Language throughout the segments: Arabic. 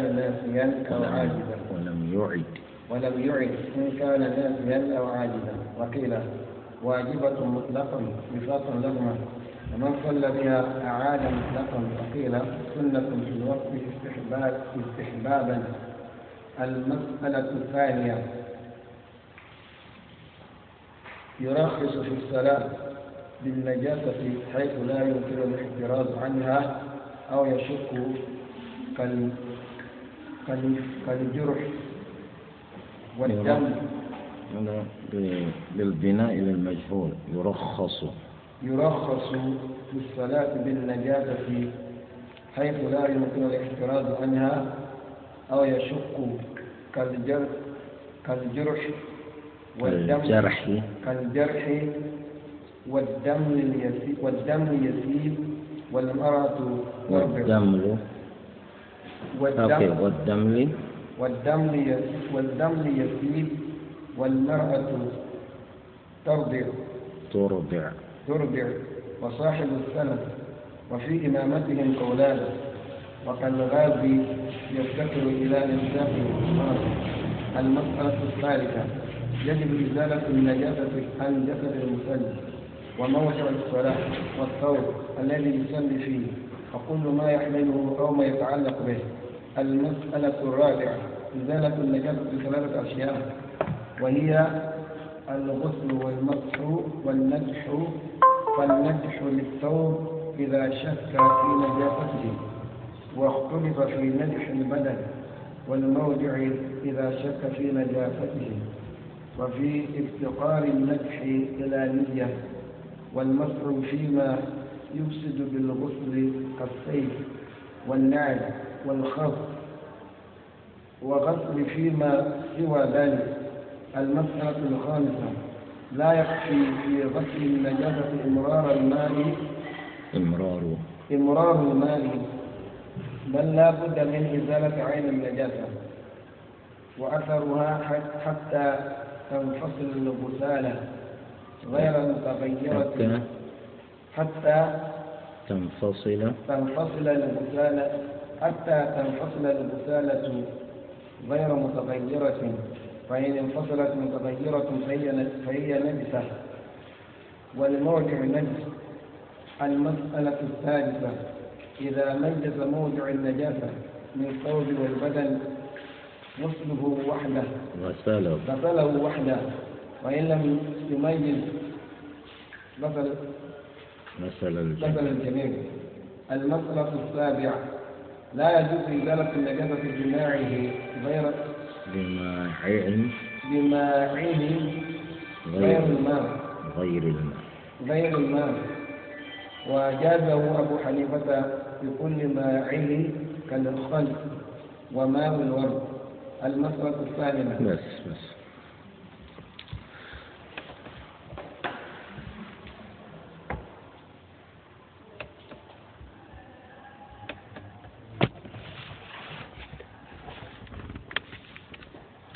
ناسيا أو عاجزا. ولم يعد. ولم يعد إن كان ناسيا أو عاجزا. وقيل واجبة مطلقا صفات لهما. ومن صلى بها أعاد مطلقا. وقيل سنة في الوقت استحباب استحبابا. المسألة الثانية يرخص في الصلاة بالنجاسة حيث لا يمكن الاحتراز عنها أو يشك كالجرح والدم. هذا بالبناء للمجهول يرخص. يرخص بالصلاة بالنجاسة حيث لا يمكن الاحتراز عنها أو يشك كالجرح كالجرح والدم. كالجرح. كالجرح والدم اليسيل والدم يسيل والمرأة والدم. والدم والدم والدم والدم يسيل والمرأة ترضع. ترضع. ترضع. وصاحب السنة وفي إمامتهم قولان. وكالغازي يفتكر إلى إمساك المسألة الثالثة. يجب إزالة النجاسة عن جسد المصلي وموضع الصلاة والثوب الذي يصلي فيه. وكل ما يحمله أو ما يتعلق به. المسألة الرابعة إزالة النجاسة بثلاثة أشياء. وهي الغسل والمسح والنجح فالنجح للثوب إذا شك في نجاسته. واختلف في نجح البدن والموضع إذا شك في نجاسته. وفي افتقار النجح إلى نية. والمسح فيما يفسد بالغسل كالسيف والنعل والخف وغسل فيما سوى ذلك. المسألة الخامسة لا يكفي في غسل النجاسة إمرار الماء. إمرار. إمرار الماء. بل لا بد من إزالة عين النجاسة وأثرها حتى تنفصل الغسالة غير متغيرة حتى تنفصل. تنفصل الغسالة حتى تنفصل الغسالة غير متغيرة. فإن انفصلت متغيرة فهي فهي نجسة. والموضع نجس المسألة الثالثة إذا ميز موضع النجاسة من الثوب والبدن غسله وحده. غسله. غسله وحده. وإن لم يميز غسل غسل الجميع المسألة السابعة لا يجوز إزالة النجاسة بجماعه غير بماع بماع غير الماء. غير الماء. غير الماء. وجازه أبو حنيفة بكل ماعه كالخل وماء الورد. المسألة الثامنة بس بس.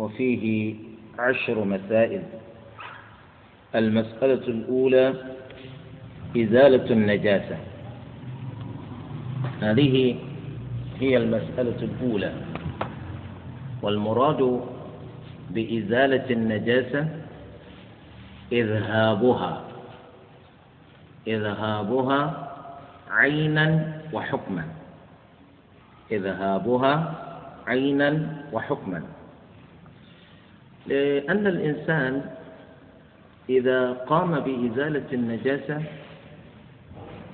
وفيه عشر مسائل. المسألة الأولى إزالة النجاسة. هذه هي المسألة الأولى. والمراد بإزالة النجاسة إذهابها. إذهابها عينا وحكما. إذهابها عينا وحكما. لأن الإنسان إذا قام بإزالة النجاسة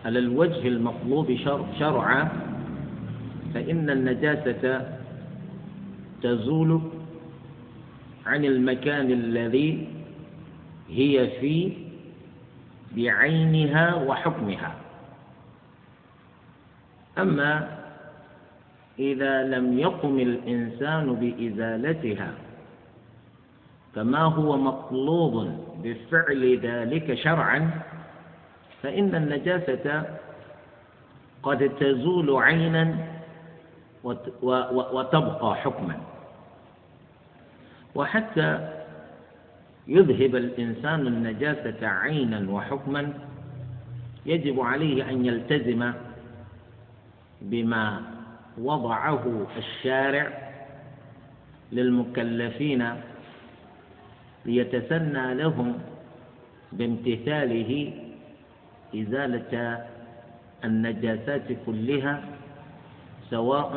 على الوجه المطلوب شرعا فإن النجاسة تزول عن المكان الذي هي فيه بعينها وحكمها. أما إذا لم يقم الإنسان بإزالتها كما هو مطلوب بفعل ذلك شرعا؟ فإن النجاسة قد تزول عينا وتبقى حكما. وحتى يذهب الإنسان النجاسة عينا وحكما يجب عليه أن يلتزم بما وضعه الشارع للمكلفين ليتسنى لهم بامتثاله إزالة النجاسات كلها سواء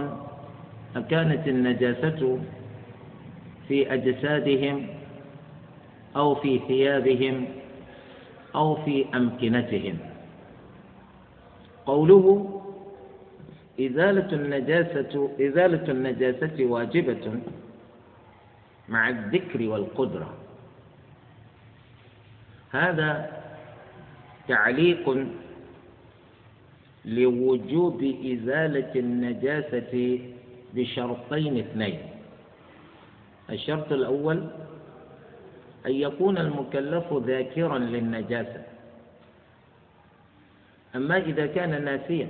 أكانت النجاسة في أجسادهم أو في ثيابهم أو في أمكنتهم. قوله إزالة النجاسة إزالة النجاسة واجبة مع الذكر والقدرة. هذا تعليق لوجوب إزالة النجاسة بشرطين اثنين. الشرط الأول أن يكون المكلف ذاكرا للنجاسة. أما إذا كان ناسيا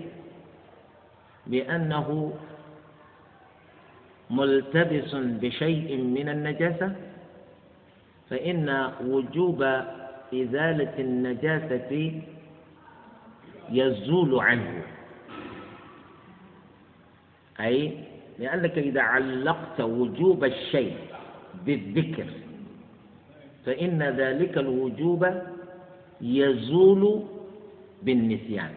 بأنه ملتبس بشيء من النجاسة فإن وجوب إزالة النجاسة يزول عنه. أي لأنك إذا علقت وجوب الشيء بالذكر فإن ذلك الوجوب يزول بالنسيان.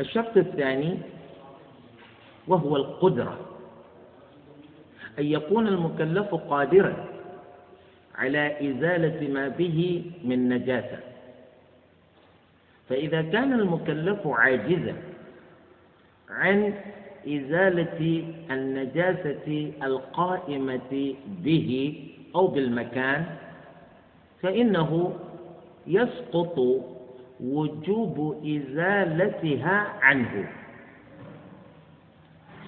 الشرط الثاني وهو القدرة أن يكون المكلف قادرا على إزالة ما به من نجاسة. فإذا كان المكلف عاجزا عن إزالة النجاسة القائمة به أو بالمكان فإنه يسقط وجوب إزالتها عنه.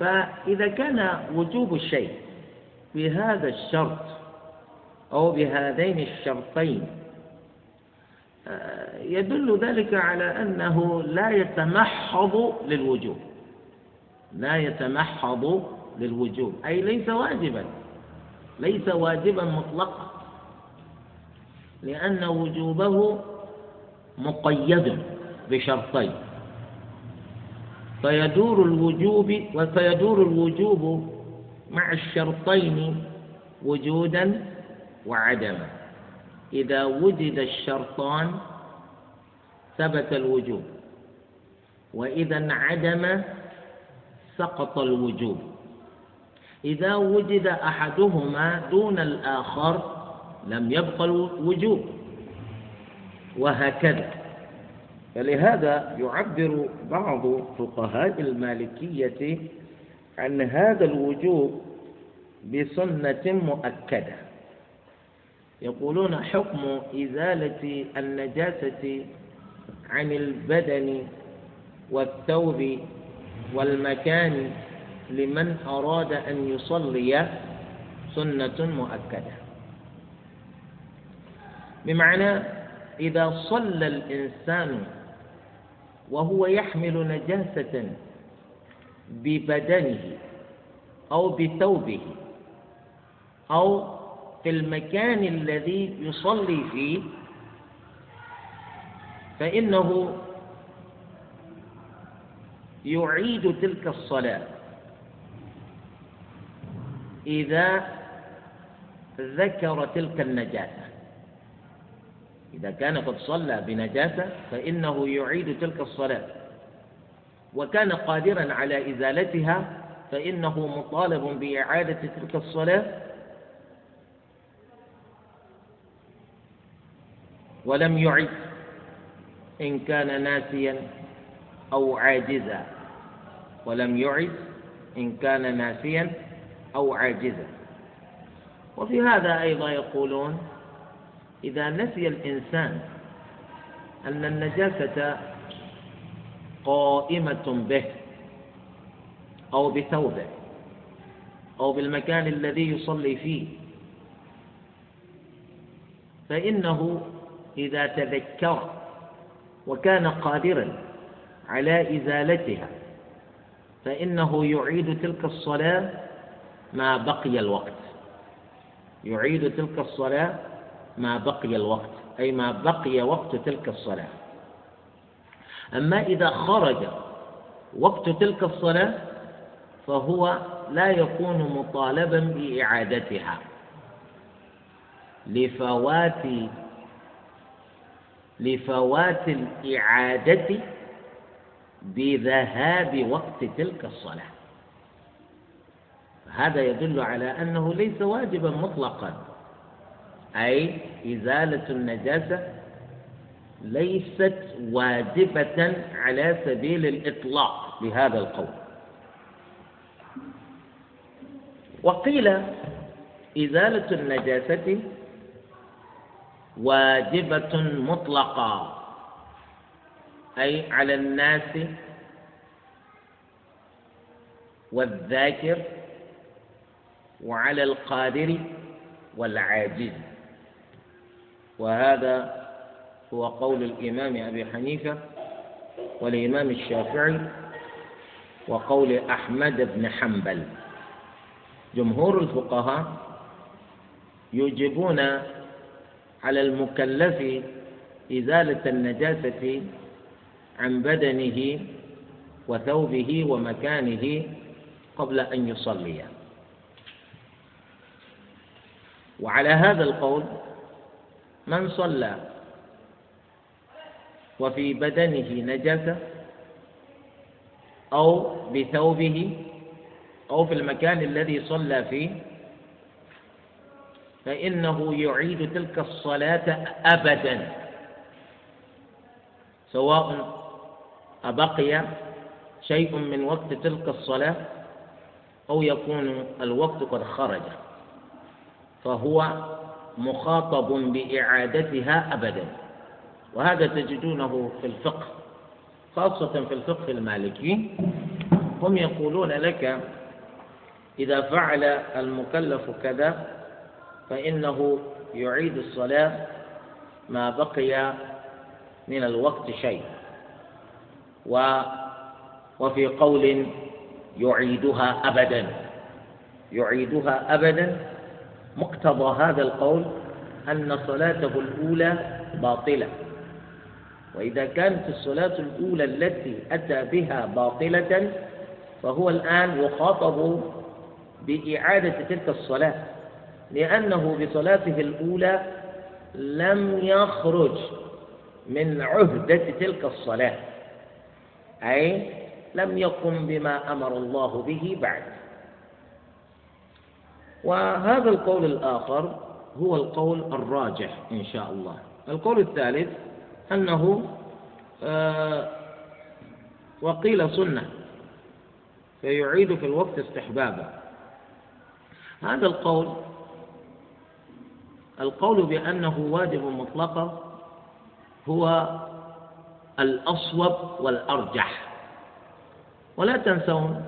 فإذا كان وجوب الشيء بهذا الشرط أو بهذين الشرطين. آه، يدل ذلك على أنه لا يتمحض للوجوب. لا يتمحض للوجوب. أي ليس واجبا. ليس واجبا مطلقا. لأن وجوبه مقيد بشرطين. فيدور الوجوب وسيدور الوجوب مع الشرطين وجودا وعدما إذا وجد الشرطان ثبت الوجوب وإذا انعدم سقط الوجوب. إذا وجد أحدهما دون الآخر لم يبق الوجوب وهكذا. فلهذا يعبر بعض فقهاء المالكية عن هذا الوجوب بسنة مؤكدة. يقولون حكم إزالة النجاسة عن البدن والثوب والمكان لمن أراد أن يصلي سنة مؤكدة. بمعنى إذا صلى الإنسان وهو يحمل نجاسة ببدنه أو بثوبه أو في المكان الذي يصلي فيه فإنه يعيد تلك الصلاة. إذا ذكر تلك النجاسة إذا كان قد صلى بنجاسة فإنه يعيد تلك الصلاة. وكان قادرا على إزالتها فإنه مطالب بإعادة تلك الصلاة ولم يعد إن كان ناسيا أو عاجزا. ولم يعد إن كان ناسيا أو عاجزا. وفي هذا أيضا يقولون إذا نسي الإنسان أن النجاسة قائمة به أو بثوبه أو بالمكان الذي يصلي فيه فإنه إذا تذكر وكان قادرا على إزالتها فإنه يعيد تلك الصلاة ما بقي الوقت. يعيد تلك الصلاة ما بقي الوقت أي ما بقي وقت تلك الصلاة. أما إذا خرج وقت تلك الصلاة فهو لا يكون مطالبا بإعادتها لفوات لفوات الإعادة بذهاب وقت تلك الصلاة. هذا يدل على أنه ليس واجبا مطلقا. أي إزالة النجاسة ليست واجبة على سبيل الإطلاق بهذا القول. وقيل إزالة النجاسة واجبة مطلقة. أي على الناس والذاكر وعلى القادر والعاجز. وهذا هو قول الإمام أبي حنيفة والإمام الشافعي وقول أحمد بن حنبل. جمهور الفقهاء يوجبون على المكلف إزالة النجاسة عن بدنه وثوبه ومكانه قبل أن يصلي. وعلى هذا القول من صلى وفي بدنه نجاسة أو بثوبه أو في المكان الذي صلى فيه فإنه يعيد تلك الصلاة أبدا. سواء أبقي شيء من وقت تلك الصلاة أو يكون الوقت قد خرج فهو مخاطب بإعادتها أبدا. وهذا تجدونه في الفقه خاصة في الفقه المالكي. هم يقولون لك إذا فعل المكلف كذا فإنه يعيد الصلاة ما بقي من الوقت شيء. و وفي قول يعيدها أبدا. يعيدها أبدا مقتضى هذا القول أن صلاته الأولى باطلة. وإذا كانت الصلاة الأولى التي أتى بها باطلة فهو الآن يخاطب بإعادة تلك الصلاة. لأنه بصلاته الأولى لم يخرج من عهدة تلك الصلاة أي لم يقم بما أمر الله به بعد. وهذا القول الآخر هو القول الراجح إن شاء الله. القول الثالث أنه آه وقيل سنة فيعيد في الوقت استحبابا. هذا القول القول بأنه واجب مطلقا هو الأصوب والأرجح. ولا تنسون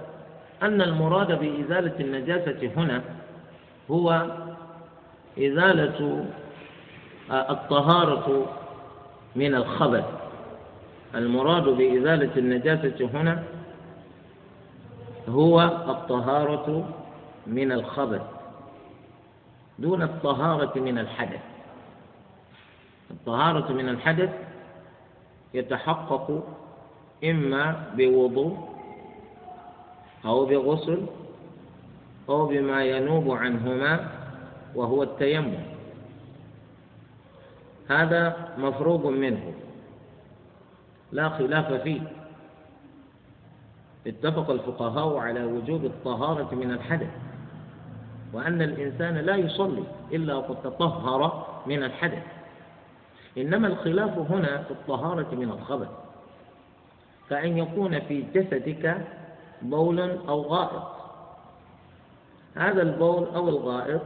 أن المراد بإزالة النجاسة هنا هو إزالة آه، الطهارة من الخبث. المراد بإزالة النجاسة هنا هو الطهارة من الخبث. دون الطهارة من الحدث. الطهارة من الحدث يتحقق إما بوضوء أو بغسل أو بما ينوب عنهما وهو التيمم. هذا مفروغ منه. لا خلاف فيه. اتفق الفقهاء على وجوب الطهارة من الحدث. وأن الإنسان لا يصلي إلا وقد تطهر من الحدث. إنما الخلاف هنا في الطهارة من الخبث كأن يكون في جسدك بول أو غائط. هذا البول أو الغائط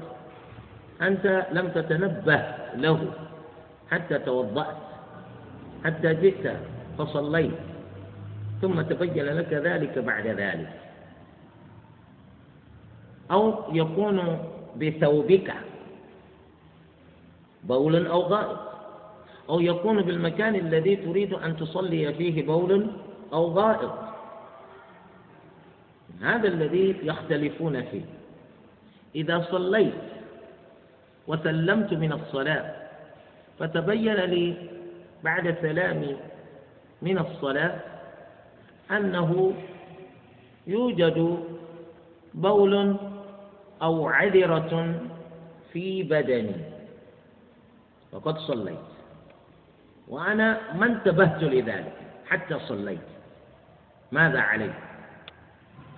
أنت لم تتنبه له حتى توضأت حتى جئت فصليت ثم تبين لك ذلك بعد ذلك. أو يكون بثوبك. بول أو غائط. أو يكون بالمكان الذي تريد أن تصلي فيه بول أو غائط. هذا الذي يختلفون فيه. إذا صليت وسلمت من الصلاة فتبين لي بعد سلامي من الصلاة أنه يوجد بول أو عذرة في بدني. وقد صليت. وأنا ما انتبهت لذلك حتى صليت. ماذا علي؟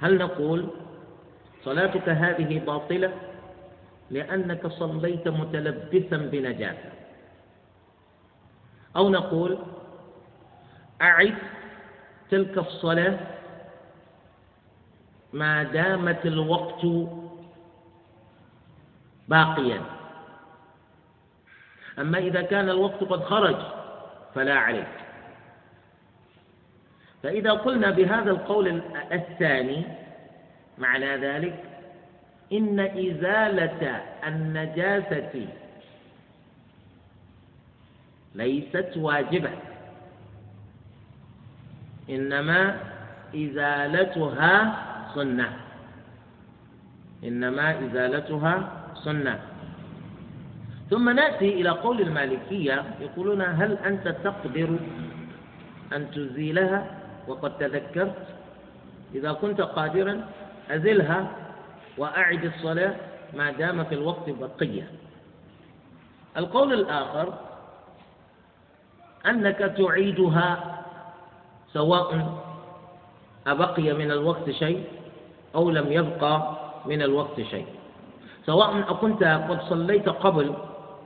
هل نقول صلاتك هذه باطلة؟ لأنك صليت متلبسا بنجاسة. أو نقول أعد تلك الصلاة ما دامت الوقت باقيا. أما إذا كان الوقت قد خرج فلا عليك. فإذا قلنا بهذا القول الثاني معنى ذلك إن إزالة النجاسة ليست واجبة. إنما إزالتها سنة. إنما إزالتها سنة ثم نأتي إلى قول المالكية يقولون هل أنت تقدر أن تزيلها وقد تذكرت؟ إذا كنت قادرا أزلها وأعد الصلاة ما دام في الوقت بقية. القول الآخر أنك تعيدها سواء أبقي من الوقت شيء أو لم يبقى من الوقت شيء. سواء أكنت قد صليت قبل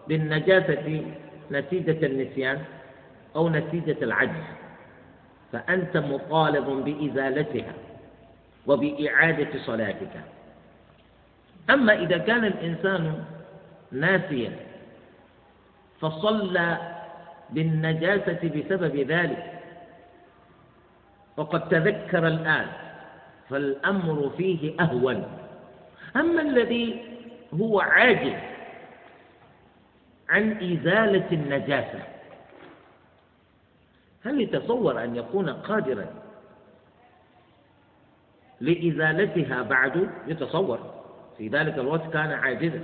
بالنجاسة نتيجة النسيان أو نتيجة العجز فأنت مطالب بإزالتها وبإعادة صلاتك. أما إذا كان الإنسان ناسيا فصلى بالنجاسة بسبب ذلك وقد تذكر الآن فالأمر فيه أهون. أما الذي هو عاجز عن إزالة النجاسة. هل يتصور أن يكون قادرا لإزالتها بعد؟ يتصور. في ذلك الوقت كان عاجزا.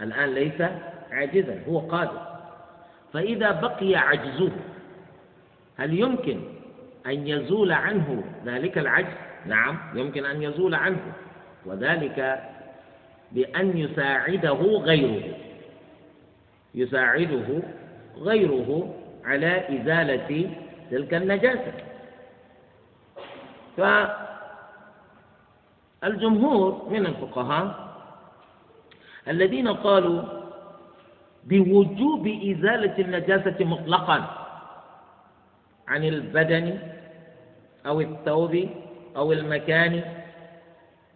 الآن ليس عاجزا هو قادر. فإذا بقي عجزه هل يمكن أن يزول عنه ذلك العجز؟ نعم يمكن أن يزول عنه. وذلك بأن يساعده غيره. يساعده غيره على إزالة تلك النجاسة. فالجمهور من الفقهاء الذين قالوا بوجوب إزالة النجاسة مطلقا عن البدن أو الثوب أو المكان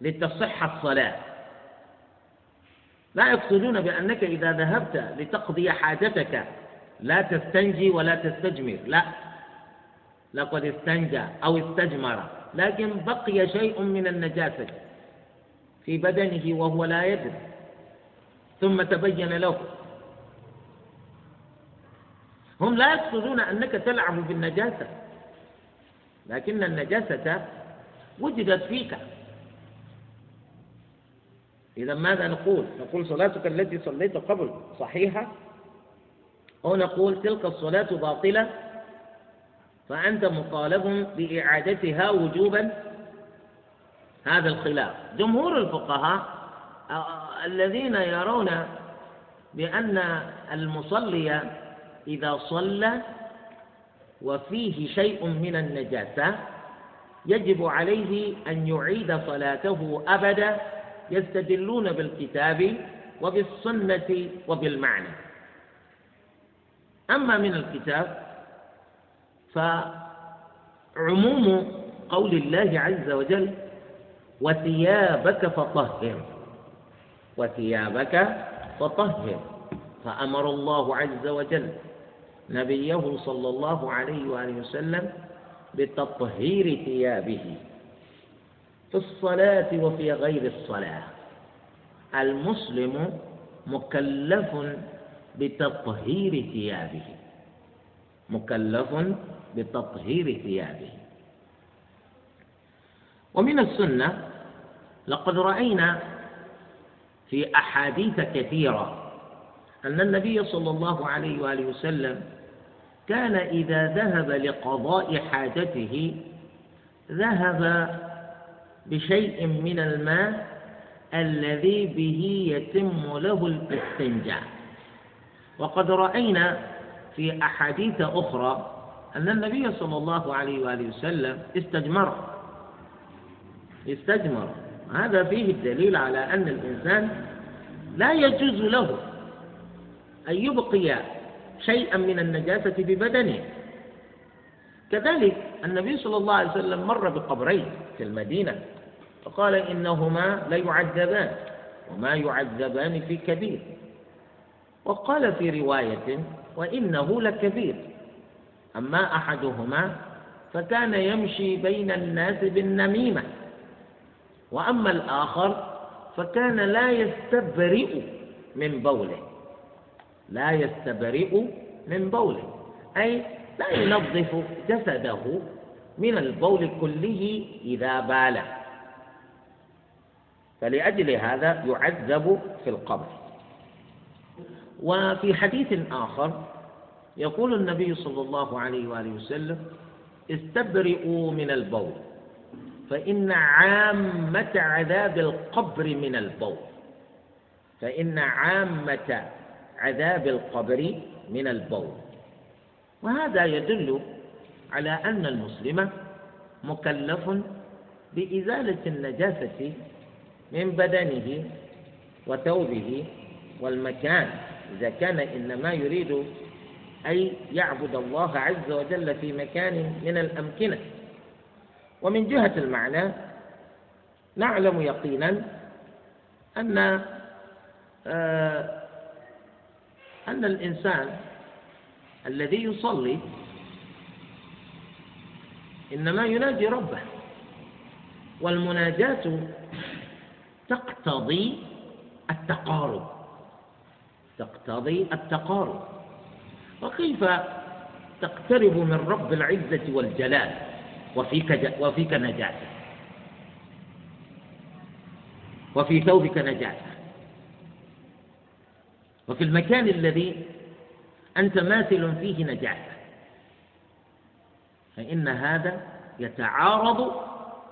لتصح الصلاة. لا يقصدون بأنك إذا ذهبت لتقضي حاجتك لا تستنجي ولا تستجمر. لا. لقد استنجى أو استجمر. لكن بقي شيء من النجاسة في بدنه وهو لا يدري. ثم تبين له. هم لا يقصدون أنك تلعب بالنجاسة. لكن النجاسة وجدت فيك. إذا ماذا نقول؟ نقول صلاتك التي صليت قبل صحيحة؟ أو نقول تلك الصلاة باطلة؟ فأنت مطالب بإعادتها وجوبا؟ هذا الخلاف. جمهور الفقهاء الذين يرون بأن المصلي إذا صلى وفيه شيء من النجاسة يجب عليه أن يعيد صلاته أبدا يستدلون بالكتاب وبالسنة وبالمعنى. أما من الكتاب فعموم قول الله عز وجل وثيابك فطهر وثيابك فطهر. فأمر الله عز وجل نبيه صلى الله عليه وآله وسلم بتطهير ثيابه. في الصلاة وفي غير الصلاة. المسلم مكلف بتطهير ثيابه. مكلف بتطهير ثيابه. ومن السنة لقد رأينا في أحاديث كثيرة أن النبي صلى الله عليه وآله وسلم كان إذا ذهب لقضاء حاجته ذهب بشيء من الماء الذي به يتم له الاستنجاء. وقد رأينا في أحاديث أخرى أن النبي صلى الله عليه وآله وسلم استجمر. استجمر. هذا فيه الدليل على أن الإنسان لا يجوز له أن يبقي شيئا من النجاسة ببدنه. كذلك النبي صلى الله عليه وسلم مر بقبرين في المدينة. فقال إنهما ليعذبان وما يعذبان في كبير. وقال في رواية وإنه لكبير. أما أحدهما فكان يمشي بين الناس بالنميمة. وأما الآخر فكان لا يستبرئ من بوله. لا يستبرئ من بوله. أي لا ينظف جسده من البول كله إذا بال فلأجل هذا يعذب في القبر. وفي حديث آخر يقول النبي صلى الله عليه وآله وسلم استبرئوا من البول فإن عامة عذاب القبر من البول. فإن عامة عذاب القبر من البول. وهذا يدل على أن المسلم مكلف بإزالة النجاسة من بدنه وثوبه والمكان إذا كان إنما يريد أن يعبد الله عز وجل في مكان من الأمكنة. ومن جهة المعنى نعلم يقينا أن آه أن الإنسان الذي يصلي إنما يناجي ربه والمناجاة تقتضي التقارب. تقتضي التقارب. وكيف تقترب من رب العزة والجلال وفيك وفيك نجاسة وفي ثوبك نجاسة وفي المكان الذي أنت ماثل فيه نجاسة فإن هذا يتعارض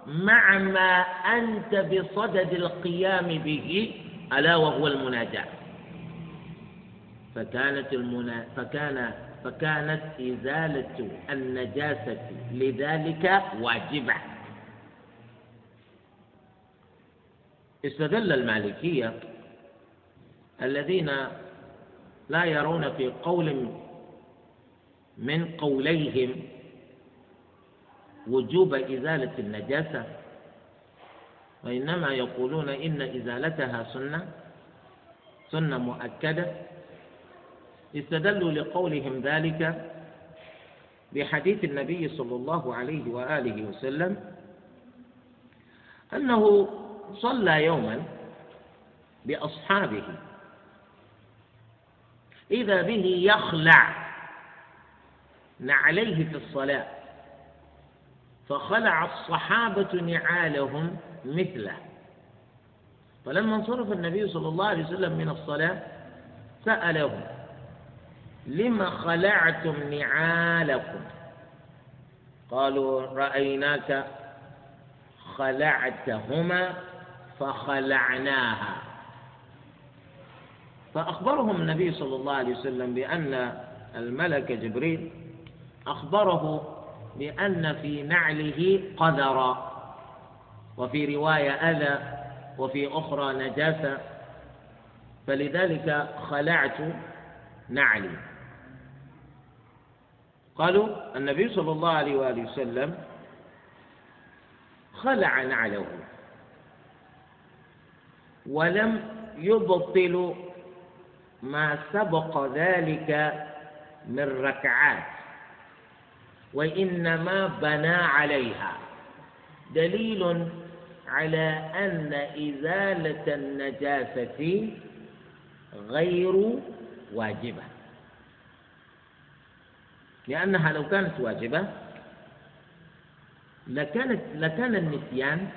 مع ما أنت بصدد القيام به ألا وهو المناجاة. فكانت المنا... فكان فكانت إزالة النجاسة لذلك واجبة. استدل المالكية الذين لا يرون في قول من قوليهم وجوب إزالة النجاسة. وإنما يقولون إن إزالتها سنة سنة مؤكدة. استدلوا لقولهم ذلك بحديث النبي صلى الله عليه وآله وسلم أنه صلى يوما بأصحابه. إذا به يخلع نعليه في الصلاة. فخلع الصحابة نعالهم مثله. فلما انصرف النبي صلى الله عليه وسلم من الصلاة سألهم لم خلعتم نعالكم؟ قالوا رأيناك خلعتهما فخلعناها. فأخبرهم النبي صلى الله عليه وسلم بأن الملك جبريل أخبره بأن في نعله قذرا. وفي رواية أذى وفي أخرى نجاسة فلذلك خلعت نعلي. قالوا النبي صلى الله عليه وآله وسلم خلع نعله. ولم يبطل ما سبق ذلك من ركعات. وإنما بنى عليها. دليل على أن إزالة النجاسة غير واجبة. لأنها لو كانت واجبة لكانت لكان النسيان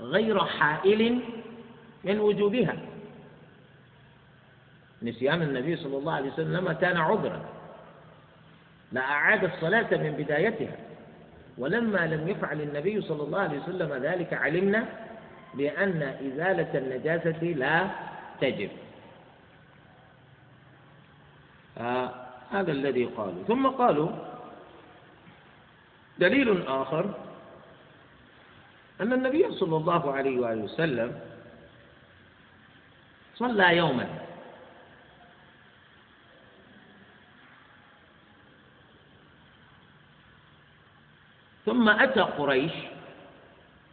غير حائل من وجوبها. نسيان النبي صلى الله عليه وسلم كان عذرا. لأعاد الصلاة من بدايتها. ولما لم يفعل النبي صلى الله عليه وسلم ذلك علمنا بأن إزالة النجاسة لا تجب. آه هذا الذي قالوا. ثم قالوا دليل آخر أن النبي صلى الله عليه وآله وسلم صلى يوما. ثم أتى قريش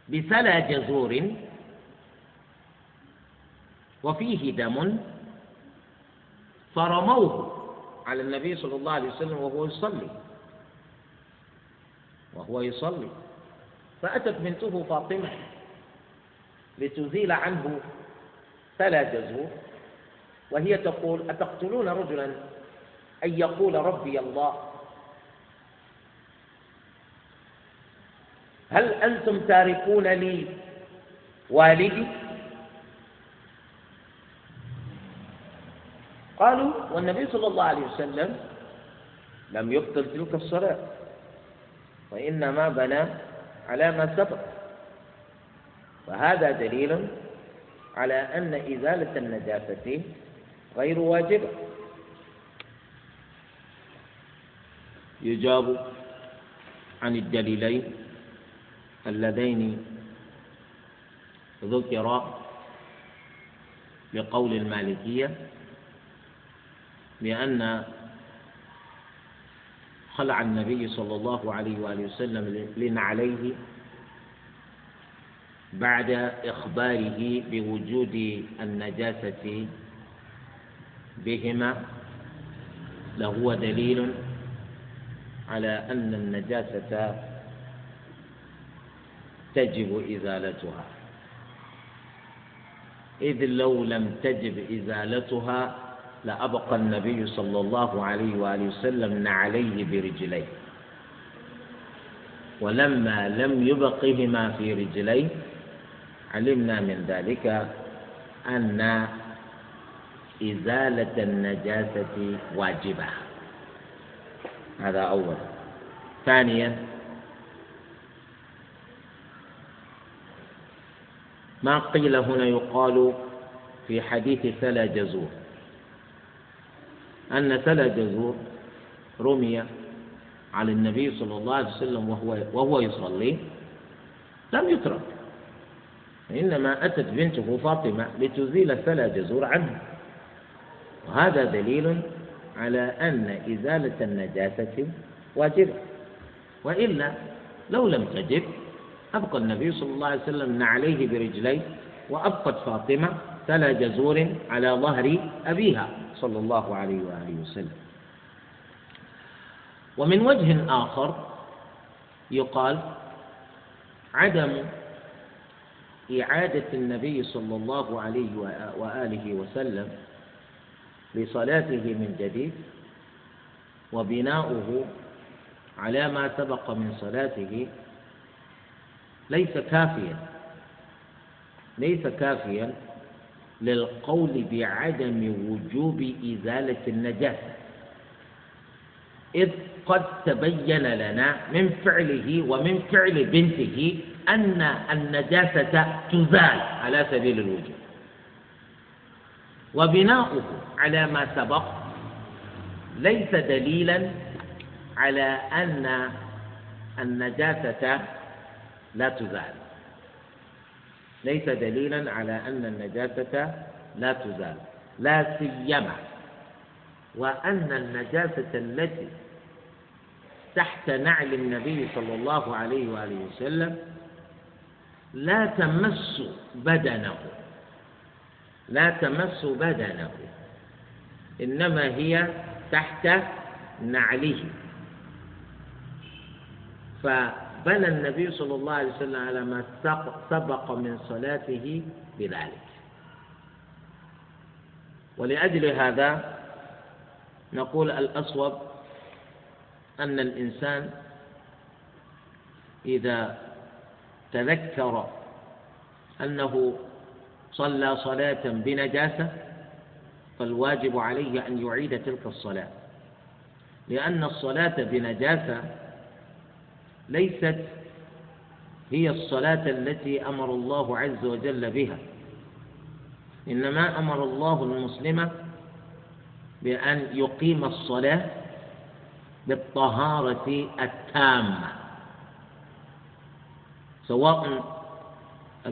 بسلا جزور وفيه دم فرموه على النبي صلى الله عليه وسلم وهو يصلي وهو يصلي. فأتت بنته فاطمة لتزيل عنه فلا جزور وهي تقول أتقتلون رجلا أن يقول ربي الله هل أنتم تاركون لي والدي؟ قالوا والنبي صلى الله عليه وسلم لم يبطل تلك الصلاة وإنما بنى على ما سبق. وهذا دليل على أن إزالة النجاسة غير واجبة. يجاب عن الدليلين. اللذين ذكرا بقول المالكية بأن خلع النبي صلى الله عليه وآله وسلم لنعليه بعد إخباره بوجود النجاسة بهما لهو دليل على أن النجاسة تجب إزالتها. إذ لو لم تجب إزالتها لأبقى النبي صلى الله عليه وآله وسلم نعليه برجليه. ولما لم يبقهما في رجليه علمنا من ذلك أن إزالة النجاسة واجبة. هذا أول. ثانيا ما قيل هنا يقال في حديث سلا جزور. أن سلا جزور رمي على النبي صلى الله عليه وسلم وهو وهو يصلي لم يترك. إنما أتت بنته فاطمة لتزيل سلا جزور عنه. وهذا دليل على أن إزالة النجاسة واجبة. وإلا لو لم تجب أبقى النبي صلى الله عليه وسلم عليه برجليه وأبقت فاطمة تلا جزور على ظهر أبيها صلى الله عليه وآله وسلم. ومن وجه آخر يقال عدم إعادة النبي صلى الله عليه وآله وسلم لصلاته من جديد وبناؤه على ما سبق من صلاته ليس كافيا. ليس كافيا للقول بعدم وجوب إزالة النجاسة إذ قد تبين لنا من فعله ومن فعل بنته أن النجاسة تزال على سبيل الوجوب. وبناؤه على ما سبق ليس دليلا على أن النجاسة لا تزال. ليس دليلا على أن النجاسة لا تزال لا سيما. وأن النجاسة التي تحت نعل النبي صلى الله عليه وآله وسلم لا تمس بدنه. لا تمس بدنه. إنما هي تحت نعله. بنى النبي صلى الله عليه وسلم على ما سبق من صلاته بذلك. ولأجل هذا نقول الأصوب أن الإنسان إذا تذكر أنه صلى صلاة بنجاسة فالواجب عليه أن يعيد تلك الصلاة لأن الصلاة بنجاسة ليست هي الصلاة التي أمر الله عز وجل بها. إنما أمر الله المسلم بأن يقيم الصلاة بالطهارة التامة. سواء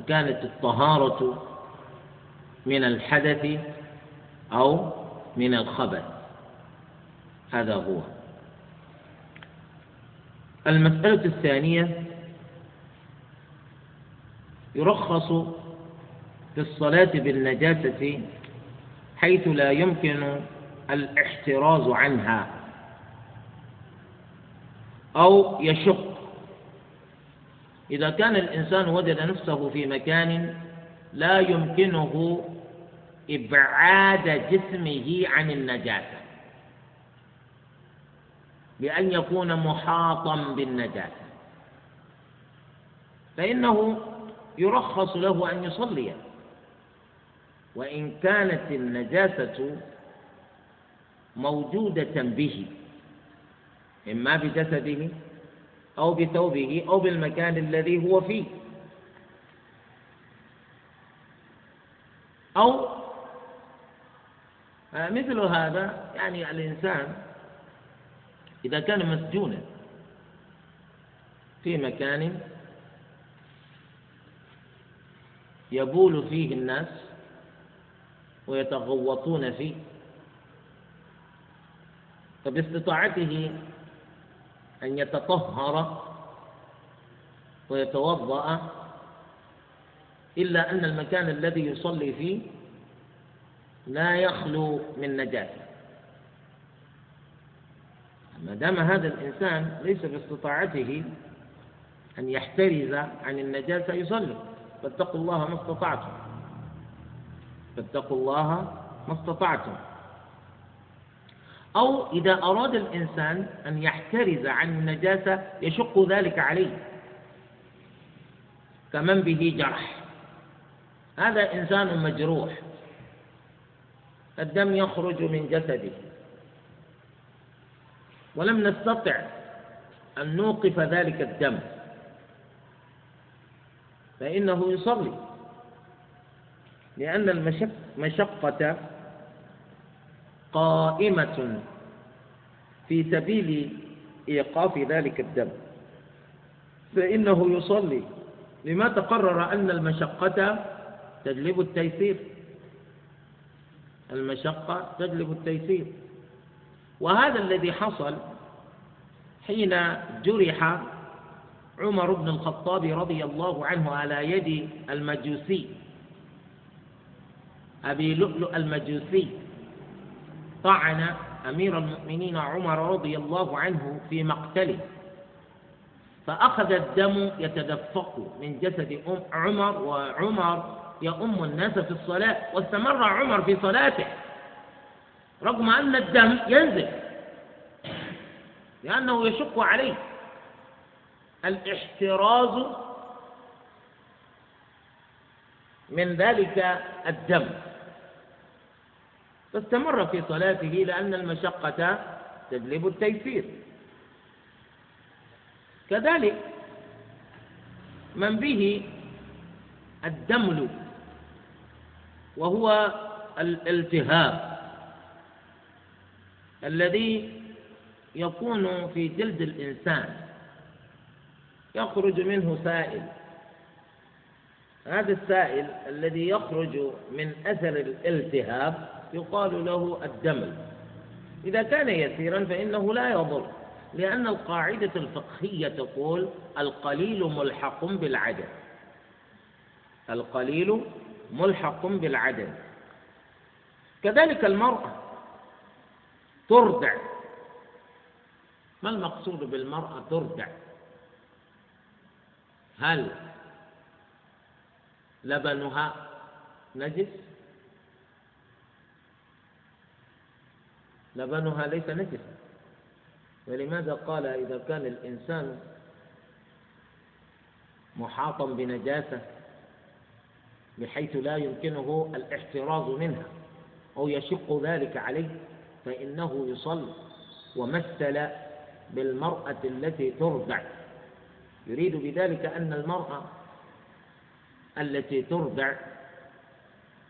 كانت الطهارة من الحدث أو من الخبث هذا هو. المسألة الثانية يرخص في الصلاة بالنجاسة حيث لا يمكن الاحتراز عنها أو يشق. إذا كان الإنسان وجد نفسه في مكان لا يمكنه إبعاد جسمه عن النجاسة. بأن يكون محاطا بالنجاسة فإنه يرخص له أن يصلي. وإن كانت النجاسة موجودة به إما بجسده أو بثوبه أو بالمكان الذي هو فيه. أو مثل هذا يعني الإنسان إذا كان مسجونا في مكان يبول فيه الناس ويتغوطون فيه فباستطاعته أن يتطهر ويتوضأ إلا أن المكان الذي يصلي فيه لا يخلو من نجاسة ما دام هذا الإنسان ليس باستطاعته أن يحترز عن النجاسة يصلي فاتقوا الله ما استطعتم. فاتقوا الله ما استطعتم. أو إذا أراد الإنسان أن يحترز عن النجاسة يشق ذلك عليه. كمن به جرح. هذا إنسان مجروح. الدم يخرج من جسده. ولم نستطع أن نوقف ذلك الدم. فإنه يصلي. لأن المشقة قائمة في سبيل إيقاف ذلك الدم. فإنه يصلي. لما تقرر أن المشقة تجلب التيسير. المشقة تجلب التيسير. وهذا الذي حصل حين جرح عمر بن الخطاب رضي الله عنه على يد المجوسي أبي لؤلؤ المجوسي طعن أمير المؤمنين عمر رضي الله عنه في مقتله فأخذ الدم يتدفق من جسد عمر وعمر يؤم الناس في الصلاة واستمر عمر في صلاته. رغم أن الدم ينزل. لأنه يشق عليه. الاحتراز من ذلك الدم. فاستمر في صلاته لأن المشقة تجلب التيسير. كذلك من به الدمل وهو الالتهاب. الذي يكون في جلد الإنسان يخرج منه سائل. هذا السائل الذي يخرج من أثر الالتهاب يقال له الدمل إذا كان يسيرا فإنه لا يضر لأن القاعدة الفقهية تقول القليل ملحق بالعدد. القليل ملحق بالعدد. كذلك المرأة ترضع ما المقصود بالمرأة ترضع هل لبنها نجس؟ لبنها ليس نجسا. ولماذا قال إذا كان الإنسان محاطا بنجاسة بحيث لا يمكنه الاحتراز منها أو يشق ذلك عليه؟ فإنه يصلي ومثل بالمرأة التي ترضع يريد بذلك أن المرأة التي ترضع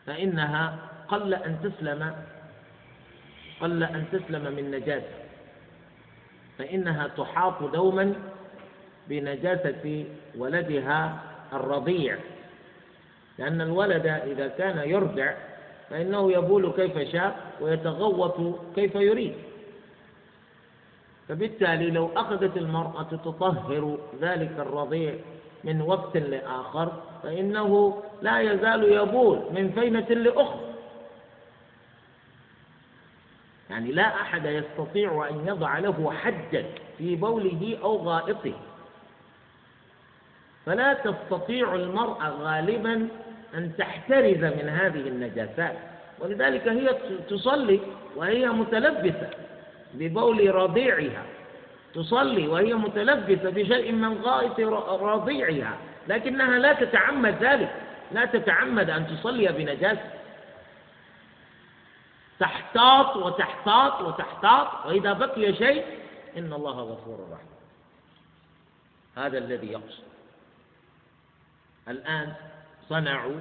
فإنها قل أن تسلم قل أن تسلم من نجاسة. فإنها تحاط دوما بنجاسة ولدها الرضيع. لأن الولد إذا كان يرضع فإنه يبول كيف شاء ويتغوط كيف يريد. فبالتالي لو أخذت المرأة تطهر ذلك الرضيع من وقت لآخر فإنه لا يزال يبول من فينة لأخرى. يعني لا أحد يستطيع أن يضع له حدا في بوله أو غائطه. فلا تستطيع المرأة غالبا أن تحترز من هذه النجاسات. ولذلك هي تصلي وهي متلبسة ببول رضيعها. تصلي وهي متلبسة بشيء من غائط رضيعها. لكنها لا تتعمد ذلك. لا تتعمد أن تصلي بنجاسة. تحتاط وتحتاط وتحتاط. وإذا بقي شيء إن الله غفور رحيم. هذا الذي يقصد. الآن صنعوا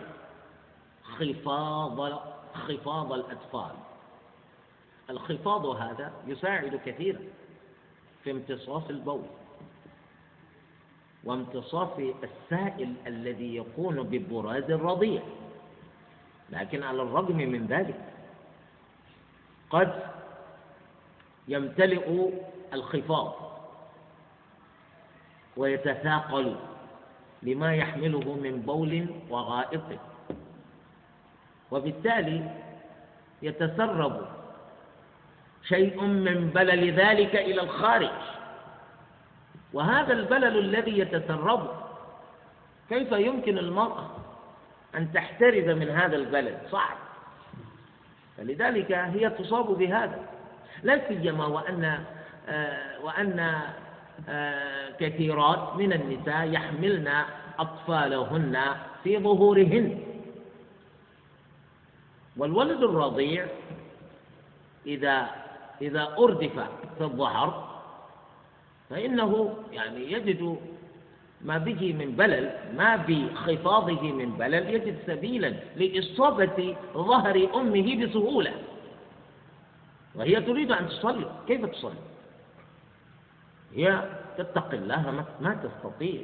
خفاض خفاض الأطفال. الخفاض هذا يساعد كثيرا في امتصاص البول وامتصاص السائل الذي يكون ببراز الرضيع لكن على الرغم من ذلك قد يمتلئ الخفاض ويتثاقل لما يحمله من بول وغائط. وبالتالي يتسرب شيء من بلل ذلك إلى الخارج. وهذا البلل الذي يتسرب كيف يمكن المرأة أن تحترز من هذا البلل؟ صعب. فلذلك هي تصاب بهذا. لا سيما وأن آه، وأن كثيرات من النساء يحملن أطفالهن في ظهورهن. والولد الرضيع إذا إذا أردف في الظهر فإنه يعني يجد ما به من بلل ما بخفاضه من بلل يجد سبيلا لإصابة ظهر أمه بسهولة. وهي تريد أن تصلي. كيف تصلي؟ هي تتقي الله ما تستطيع.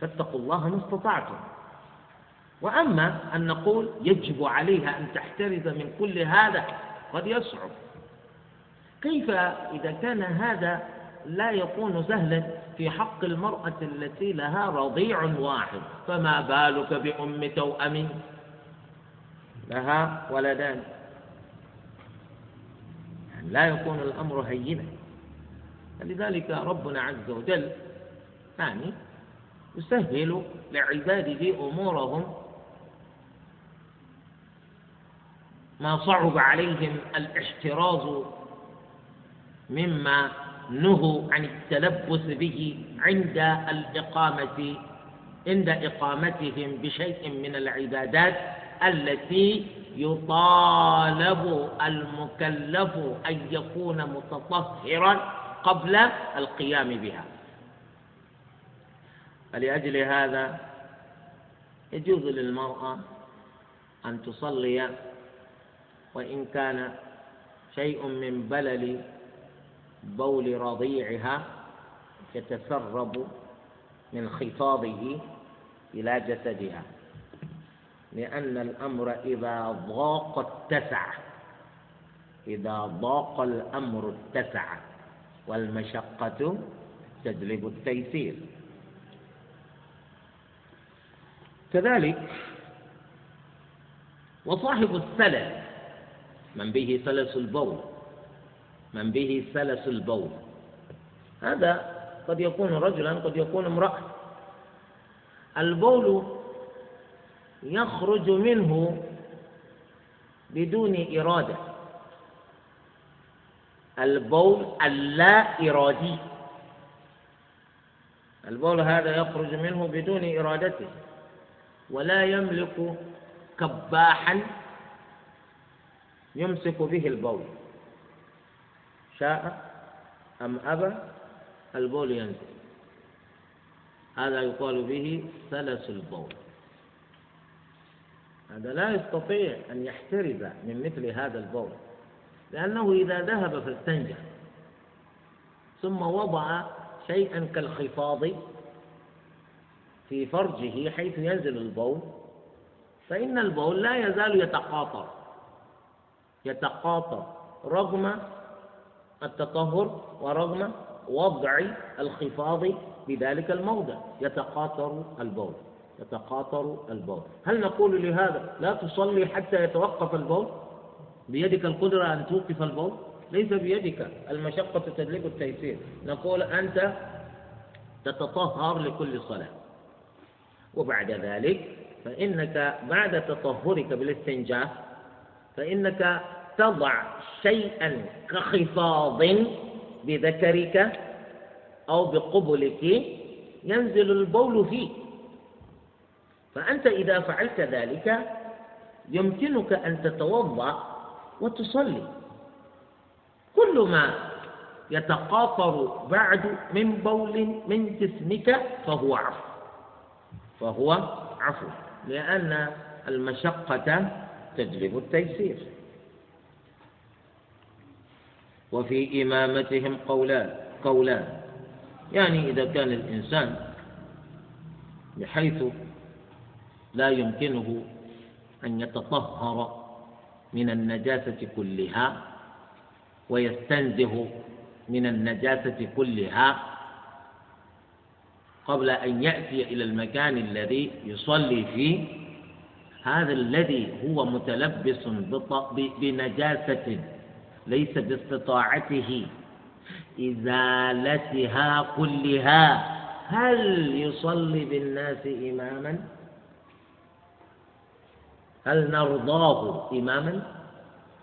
فاتقوا الله ما استطعتم. وأما أن نقول يجب عليها أن تحترز من كل هذا قد يصعب. كيف إذا كان هذا لا يكون سهلا في حق المرأة التي لها رضيع واحد؟ فما بالك بأم توأم لها ولدان. يعني لا يكون الأمر هينا. لذلك ربنا عز وجل يعني يسهل لعباده أمورهم ما صعب عليهم الاحتراز مما نهوا عن التلبس به عند الإقامة عند إقامتهم بشيء من العبادات التي يطالب المكلف أن يكون متطهرا قبل القيام بها. فلأجل هذا يجوز للمرأة أن تصلي وإن كان شيء من بلل بول رضيعها يتسرب من خفاضه إلى جسدها لأن الأمر إذا ضاق اتسع إذا ضاق الأمر اتسع. والمشقة تجلب التيسير. كذلك وصاحب السلس من به سلس البول من به سلس البول. هذا قد يكون رجلا قد يكون امرأة. البول يخرج منه بدون إرادة. البول اللا إرادي البول هذا يخرج منه بدون إرادته ولا يملك كباحا يمسك به البول. شاء أم أبى؟ البول ينزل. هذا يقال به سلس البول. هذا لا يستطيع أن يحترز من مثل هذا البول. لأنه إذا ذهب فاستنجى ثم وضع شيئا كالخفاض في فرجه حيث ينزل البول فإن البول لا يزال يتقاطر يتقاطر رغم التطهر ورغم وضع الخفاض بذلك الموضع. يتقاطر البول يتقاطر البول. هل نقول لهذا لا تصلي حتى يتوقف البول؟ بيدك القدرة أن توقف البول؟ ليس بيدك. المشقة تجلب التيسير. نقول أنت تتطهر لكل صلاة. وبعد ذلك فإنك بعد تطهرك بالاستنجاء فإنك تضع شيئا كخفاض بذكرك أو بقبلك ينزل البول فيه فأنت إذا فعلت ذلك يمكنك أن تتوضأ وتصلي. كل ما يتقاطر بعد من بول من جسمك فهو عفو. فهو عفو. لأن المشقة تجلب التيسير. وفي إمامتهم قولان قولان. يعني إذا كان الإنسان بحيث لا يمكنه أن يتطهر من النجاسة كلها ويستنزه من النجاسة كلها قبل أن يأتي إلى المكان الذي يصلي فيه. هذا الذي هو متلبس بنجاسة ليس باستطاعته إزالتها كلها. هل يصلي بالناس إماما؟ هل نرضاه إماما؟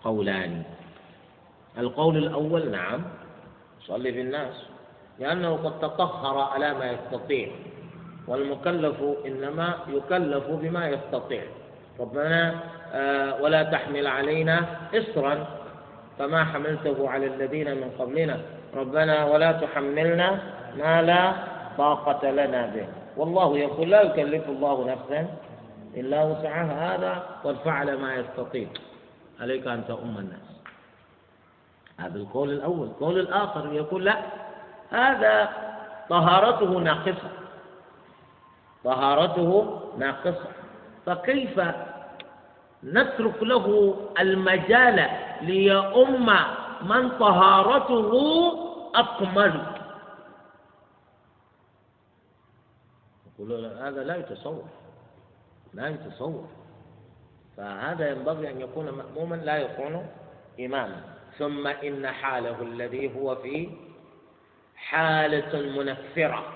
قولان. القول الأول نعم. يصلي بالناس لأنه قد تطهر على ما يستطيع. والمكلف إنما يكلف بما يستطيع. ربنا آه، ولا تحمل علينا إصرا كما حملته على الذين من قبلنا. ربنا ولا تحملنا ما لا طاقة لنا به. والله يقول لا يكلف الله نفسا إلا وسعها هذا قد فعل ما يستطيع. عليك أن تؤم الناس. هذا القول الأول. القول الآخر يقول لا هذا طهارته ناقصة. طهارته ناقصة. فكيف نترك له المجال ليؤم من طهارته أكمل؟ يقول هذا لا يتصور. لا يتصور. فهذا ينبغي أن يكون مأموما لا يكون إماما. ثم إن حاله الذي هو فيه حالة منفرة.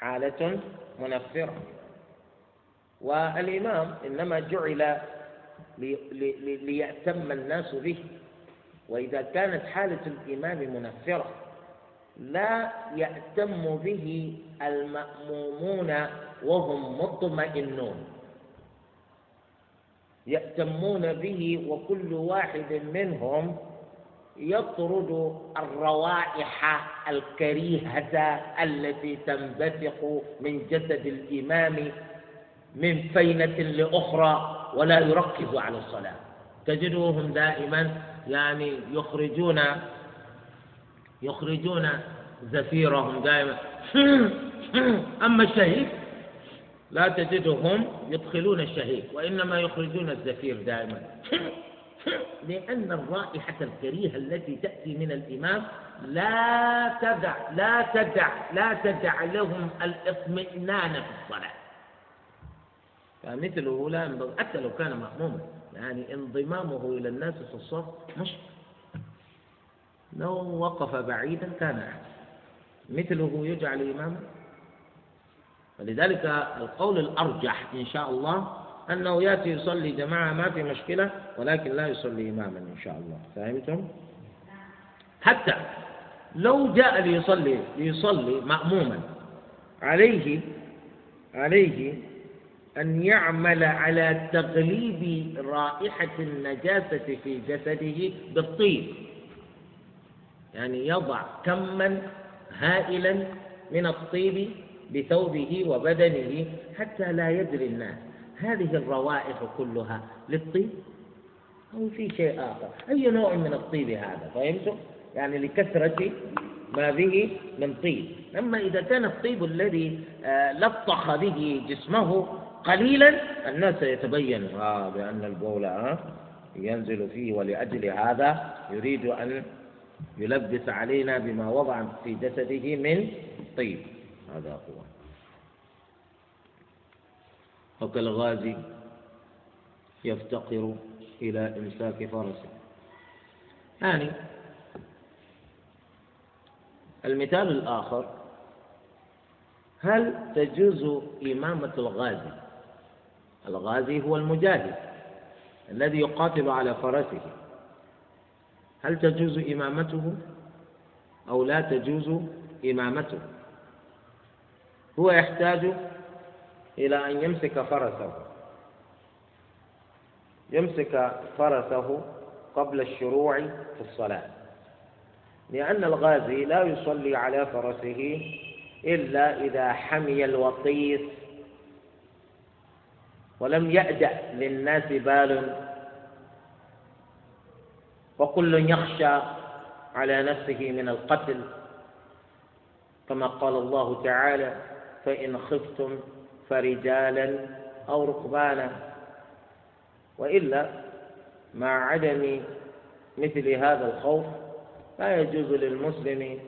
حالة منفرة. والإمام إنما جعل ليأتم الناس به. وإذا كانت حالة الإمام منفرة لا يأتم به المأمومون وهم مطمئنون. يأتمون به وكل واحد منهم يطرد الروائح الكريهة التي تنبثق من جسد الإمام من فينة لأخرى ولا يركز على الصلاة. تجدهم دائما يعني يخرجون يخرجون زفيرهم دائما. أما الشهيد لا تجدهم يدخلون الشهيد وإنما يخرجون الزفير دائما. لأن الرائحة الكريهة التي تأتي من الإمام لا تدع لا تدع لا تدع لهم الإطمئنان في الصلاة. فمثله لا ينبغي حتى لو كان مأموما يعني انضمامه إلى الناس في الصف مشكل لو وقف بعيدا كان أحسن. مثله يجعل إماما ولذلك القول الأرجح إن شاء الله أنه يأتي يصلي جماعة ما في مشكلة ولكن لا يصلي إماما إن شاء الله فهمتم؟ حتى لو جاء ليصلي ليصلي مأموما عليه عليه أن يعمل على تغليب رائحة النجاسة في جسده بالطيب يعني يضع كما هائلا من الطيب بثوبه وبدنه حتى لا يدري الناس. هذه الروائح كلها للطيب أو في شيء آخر. أي نوع من الطيب هذا؟ فهمتم؟ يعني لكثرة ما به من طيب. أما إذا كان الطيب الذي آه، لطخ به جسمه قليلا الناس يتبين آه بأن البول آه ينزل فيه ولأجل هذا يريد أن يلبس علينا بما وضع في جسده من طيب. هذا هو وكالغازي يفتقر إلى إمساك فرسه يعني المثال الآخر هل تجوز إمامة الغازي؟ الغازي هو المجاهد الذي يقاتل على فرسه. هل تجوز إمامته أو لا تجوز إمامته؟ هو يحتاج إلى أن يمسك فرسه. يمسك فرسه قبل الشروع في الصلاة. لأن الغازي لا يصلي على فرسه إلا إذا حمي الوطيس ولم يأدأ للناس بال. وكل يخشى على نفسه من القتل. كما قال الله تعالى فإن خفتم فرجالا أو ركبانا. وإلا مع عدم مثل هذا الخوف لا يجوز للمسلم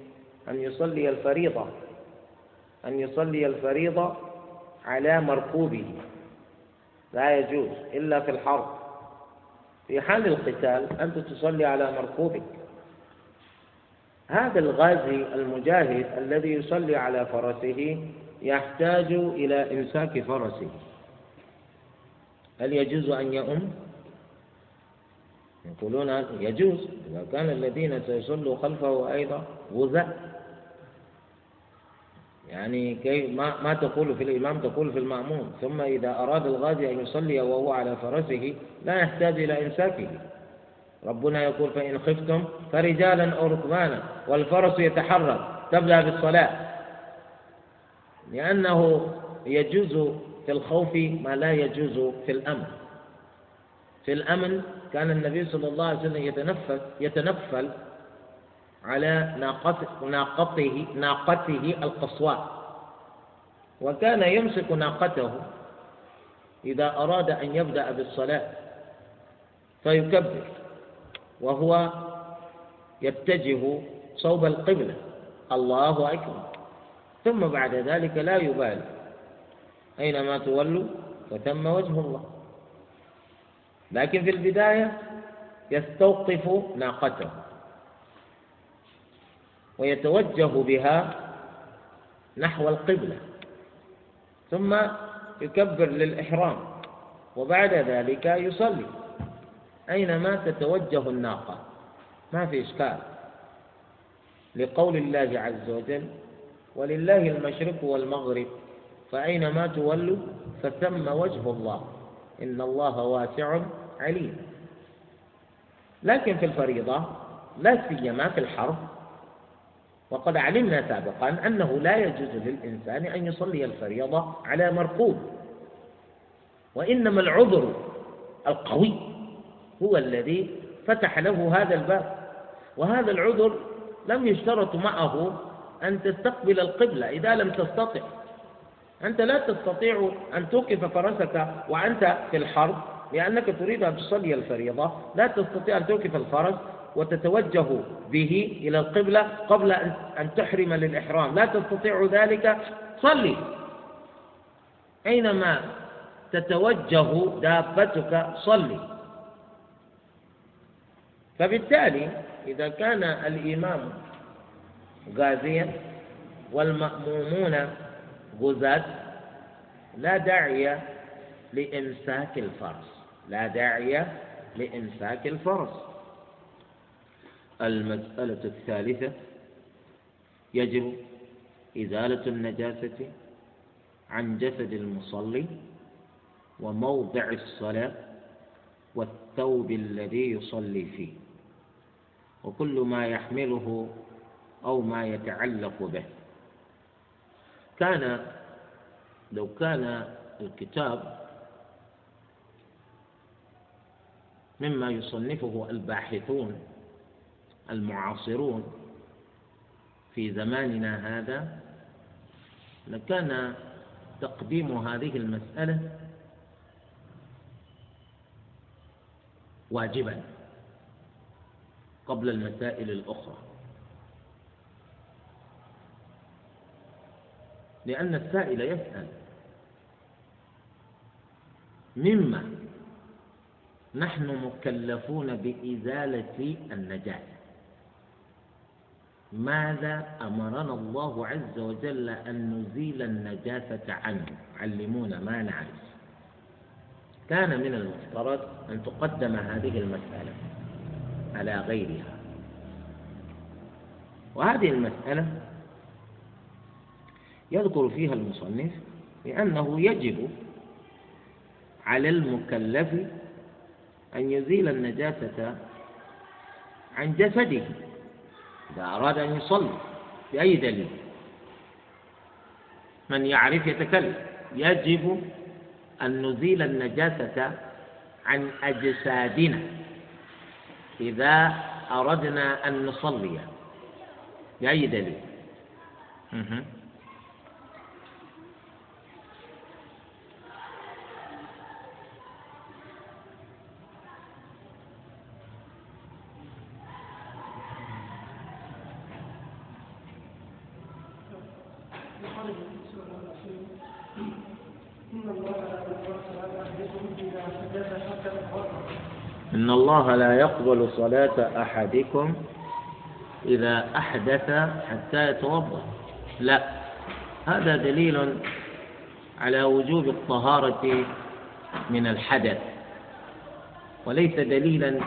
أن يصلي الفريضة أن يصلي الفريضة على مركوبه. لا يجوز إلا في الحرب. في حال القتال أنت تصلي على مركوبك. هذا الغازي المجاهد الذي يصلي على فرسه يحتاج إلى إمساك فرسه. هل يجوز أن يؤم؟ يقولون يجوز. إذا كان الذين سيصلوا خلفه أيضا غزاة يعني كي ما, ما تقول في الإمام تقول في المأموم. ثم إذا أراد الغازي أن يصلي وهو على فرسه لا يحتاج إلى إمساكه. ربنا يقول فإن خفتم فرجالا أو ركبانا والفرس يتحرك تبدأ بالصلاة لأنه يجوز في الخوف ما لا يجوز في الأمن. في الأمن كان النبي صلى الله عليه وسلم يتنفس يتنفل على ناقته ناقته ناقته القصواء. وكان يمسك ناقته إذا أراد أن يبدأ بالصلاة فيكبر وهو يتجه صوب القبلة. الله أكبر. ثم بعد ذلك لا يبالي أينما تولوا؟ فثم وجه الله. لكن في البداية يستوقف ناقته. ويتوجه بها نحو القبلة. ثم يكبر للإحرام. وبعد ذلك يصلي. أينما تتوجه الناقة؟ ما في إشكال. لقول الله عز وجل ولله المشرق والمغرب. فأينما تولوا فثم وجه الله. إن الله واسع عليم. لكن في الفريضة لا سيما في الحرب. وقد علمنا سابقا أنه لا يجوز للإنسان أن يصلي الفريضة على مركوب. وإنما العذر القوي هو الذي فتح له هذا الباب. وهذا العذر لم يشترط معه أن تستقبل القبلة إذا لم تستطع. أنت لا تستطيع أن توقف فرسك وأنت في الحرب لأنك تريد أن تصلي الفريضة. لا تستطيع أن توقف الفرس وتتوجه به إلى القبلة قبل أن تحرم للإحرام. لا تستطيع ذلك. صلي. أينما تتوجه دابتك صلي. فبالتالي إذا كان الإمام غازيا. والمأمومون غزاة. لا داعي لإمساك الفرس. لا داعي لإمساك الفرس. المسألة الثالثة. يجب إزالة النجاسة عن جسد المصلي وموضع الصلاة والثوب الذي يصلي فيه. وكل ما يحمله أو ما يتعلق به. كان لو كان الكتاب مما يصنفه الباحثون المعاصرون في زماننا هذا لكان تقديم هذه المسألة واجبا قبل المسائل الأخرى. لأن السائل يسأل. مما نحن مكلفون بإزالة النجاسة ماذا أمرنا الله عز وجل أن نزيل النجاسة عنه؟ علمونا ما نعرف. كان من المفترض أن تقدم هذه المسألة على غيرها. وهذه المسألة يذكر فيها المصنف بأنه يجب على المكلف أن يزيل النجاسة عن جسده. إذا أراد أن يصلي بأي دليل؟ من يعرف يتكلم. يجب أن نزيل النجاسة عن أجسادنا. إذا أردنا أن نصلي بأي دليل؟ إن الله لا يقبل صلاة أحدكم إذا أحدث حتى يتوضأ. لا. هذا دليل على وجوب الطهارة من الحدث. وليس دليلا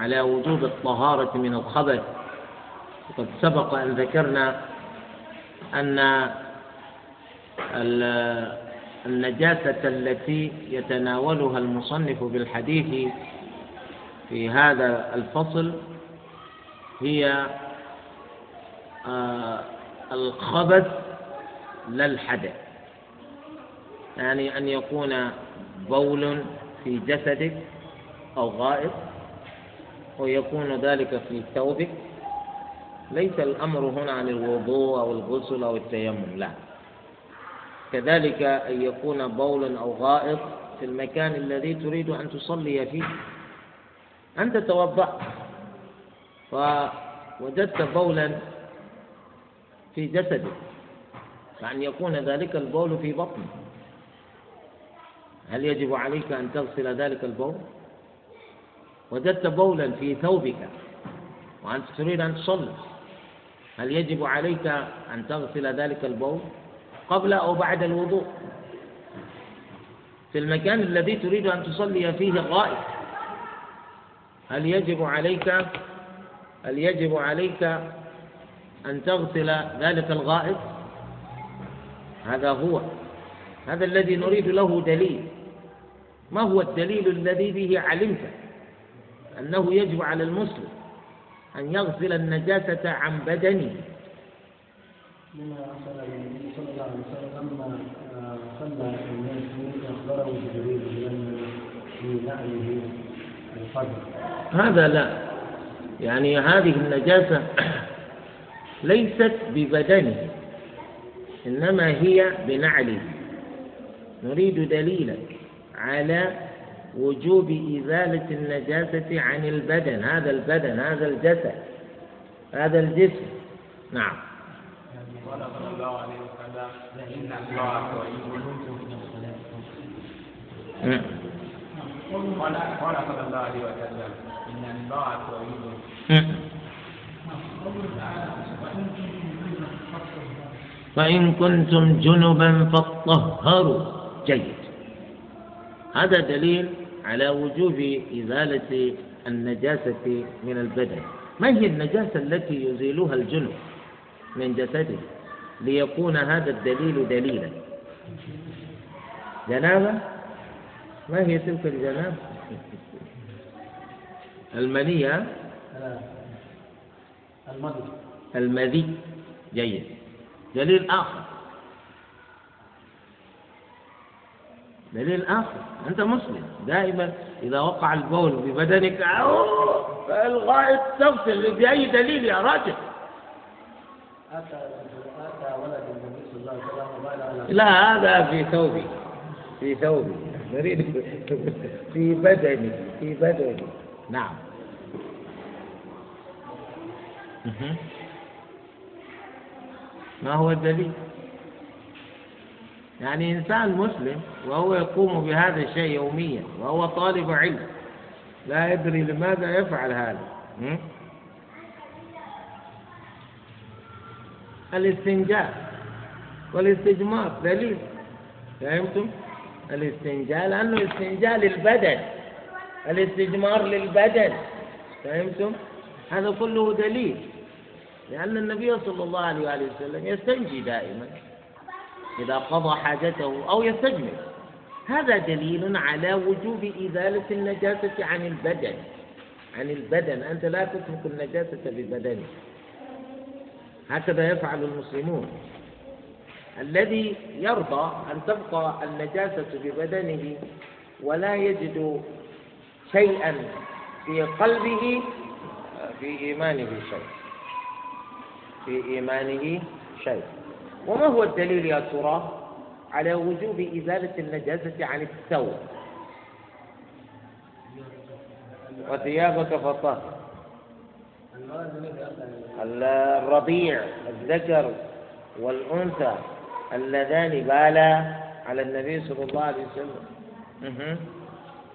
على وجوب الطهارة من الخبث. وقد سبق أن ذكرنا أن النجاسة التي يتناولها المصنف بالحديث في هذا الفصل هي آه، الخبث لا الحدث يعني أن يكون بول في جسدك أو غائط ويكون ذلك في ثوبك. ليس الأمر هنا عن الوضوء أو الغسل أو التيمم لا. كذلك أن يكون بول أو غائط في المكان الذي تريد أن تصلي فيه. أنت توضأت ووجدت بولا في جسدك. فأن يكون ذلك البول في بطنك. هل يجب عليك أن تغسل ذلك البول؟ وجدت بولا في ثوبك. وأنت تريد أن تصلي. هل يجب عليك أن تغسل ذلك البول؟ قبل أو بعد الوضوء. في المكان الذي تريد أن تصلي فيه غائب. هل يجب عليك هل يجب عليك أن تغسل ذلك الغائط؟ هذا هو. هذا الذي نريد له دليل. ما هو الدليل الذي به علمت؟ أنه يجب على المسلم أن يغسل النجاسة عن بدنه. لما حصل النبي صلى الله عليه وسلم لما صلى الناس في هذا لا. يعني هذه النجاسة ليست ببدنه إنما هي بنعله. نريد دليلا على وجوب إزالة النجاسة عن البدن هذا البدن هذا الجسد هذا الجسم. نعم. قال صلى الله عليه وسلم إن الله قال قال صلى الله عليه وسلم. إن الله طيب فإن كنتم جنبا فاطهروا. جيد. هذا دليل على وجوب إزالة النجاسة من البدن. ما هي النجاسة التي يزيلها الجنب من جسده ليكون هذا الدليل دليلا؟ جنابة؟ ما هي تلك الجنابة المنية. المذي المذي. جيد. دليل آخر. دليل آخر. أنت مسلم. دائما إذا وقع البول ببدنك الغائط تغسل بأي دليل يا راجل. لا هذا في ثوبي. في ثوبي. في بدني في بدني. نعم. ما هو الدليل؟ يعني إنسان مسلم وهو يقوم بهذا الشيء يوميا وهو طالب علم لا يدري لماذا يفعل هذا. الاستنجاء والاستجمار دليل. فهمتم؟ الاستنجاء لأنه الاستنجاء للبدن الاستجمار للبدن فهمتم؟ هذا كله دليل لأن النبي صلى الله عليه وآله وسلم يستنجي دائما إذا قضى حاجته أو يستجمر. هذا دليل على وجوب إزالة النجاسة عن البدن. عن البدن أنت لا تترك النجاسة ببدنك. هكذا يفعل المسلمون. الذي يرضى أن تبقى النجاسة ببدنه ولا يجد شيئا في قلبه في إيمانه شيء. في إيمانه شيء. وما هو الدليل يا ترى على وجوب إزالة النجاسة عن الثوب؟ وثيابك فطهر الرضيع الذكر والأنثى. اللذان بالا على النبي صلى الله عليه وسلم.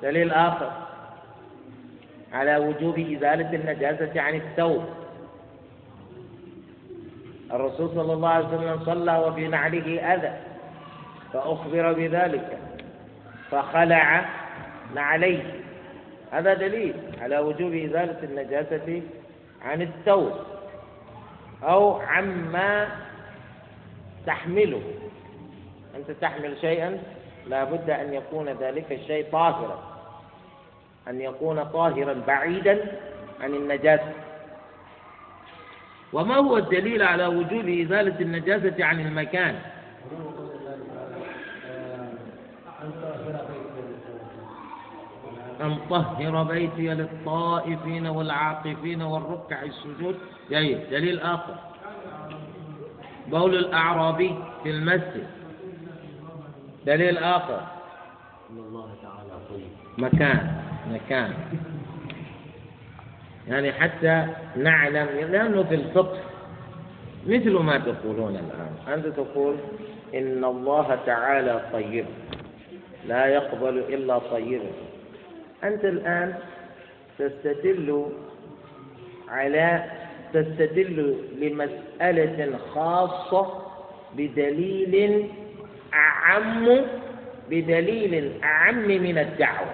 دليل آخر. على وجوب إزالة النجاسة عن الثوب. الرسول صلى الله عليه وسلم صلى وفي نعله أذى فأخبر بذلك فخلع نعليه. هذا دليل على وجوب إزالة النجاسة عن الثوب. أو عما تحمله. أنت تحمل شيئا لا بد أن يكون ذلك الشيء طاهرا. أن يكون طاهرا بعيدا عن النجاسة. وما هو الدليل على وجوب إزالة النجاسة عن المكان؟ أن طهر بيتي للطائفين والعاقفين والركع السجود. جيد. دليل آخر. بول الأعرابي في المسجد. دليل آخر. أن الله تعالى طيب مكان مكان. يعني حتى نعلم لأنه في الفقه مثل ما تقولون الآن. أنت تقول إن الله تعالى طيب لا يقبل إلا طيبا أنت الآن تستدل على تستدل لمسألة خاصة بدليل أعم بدليل أعم من الدعوة.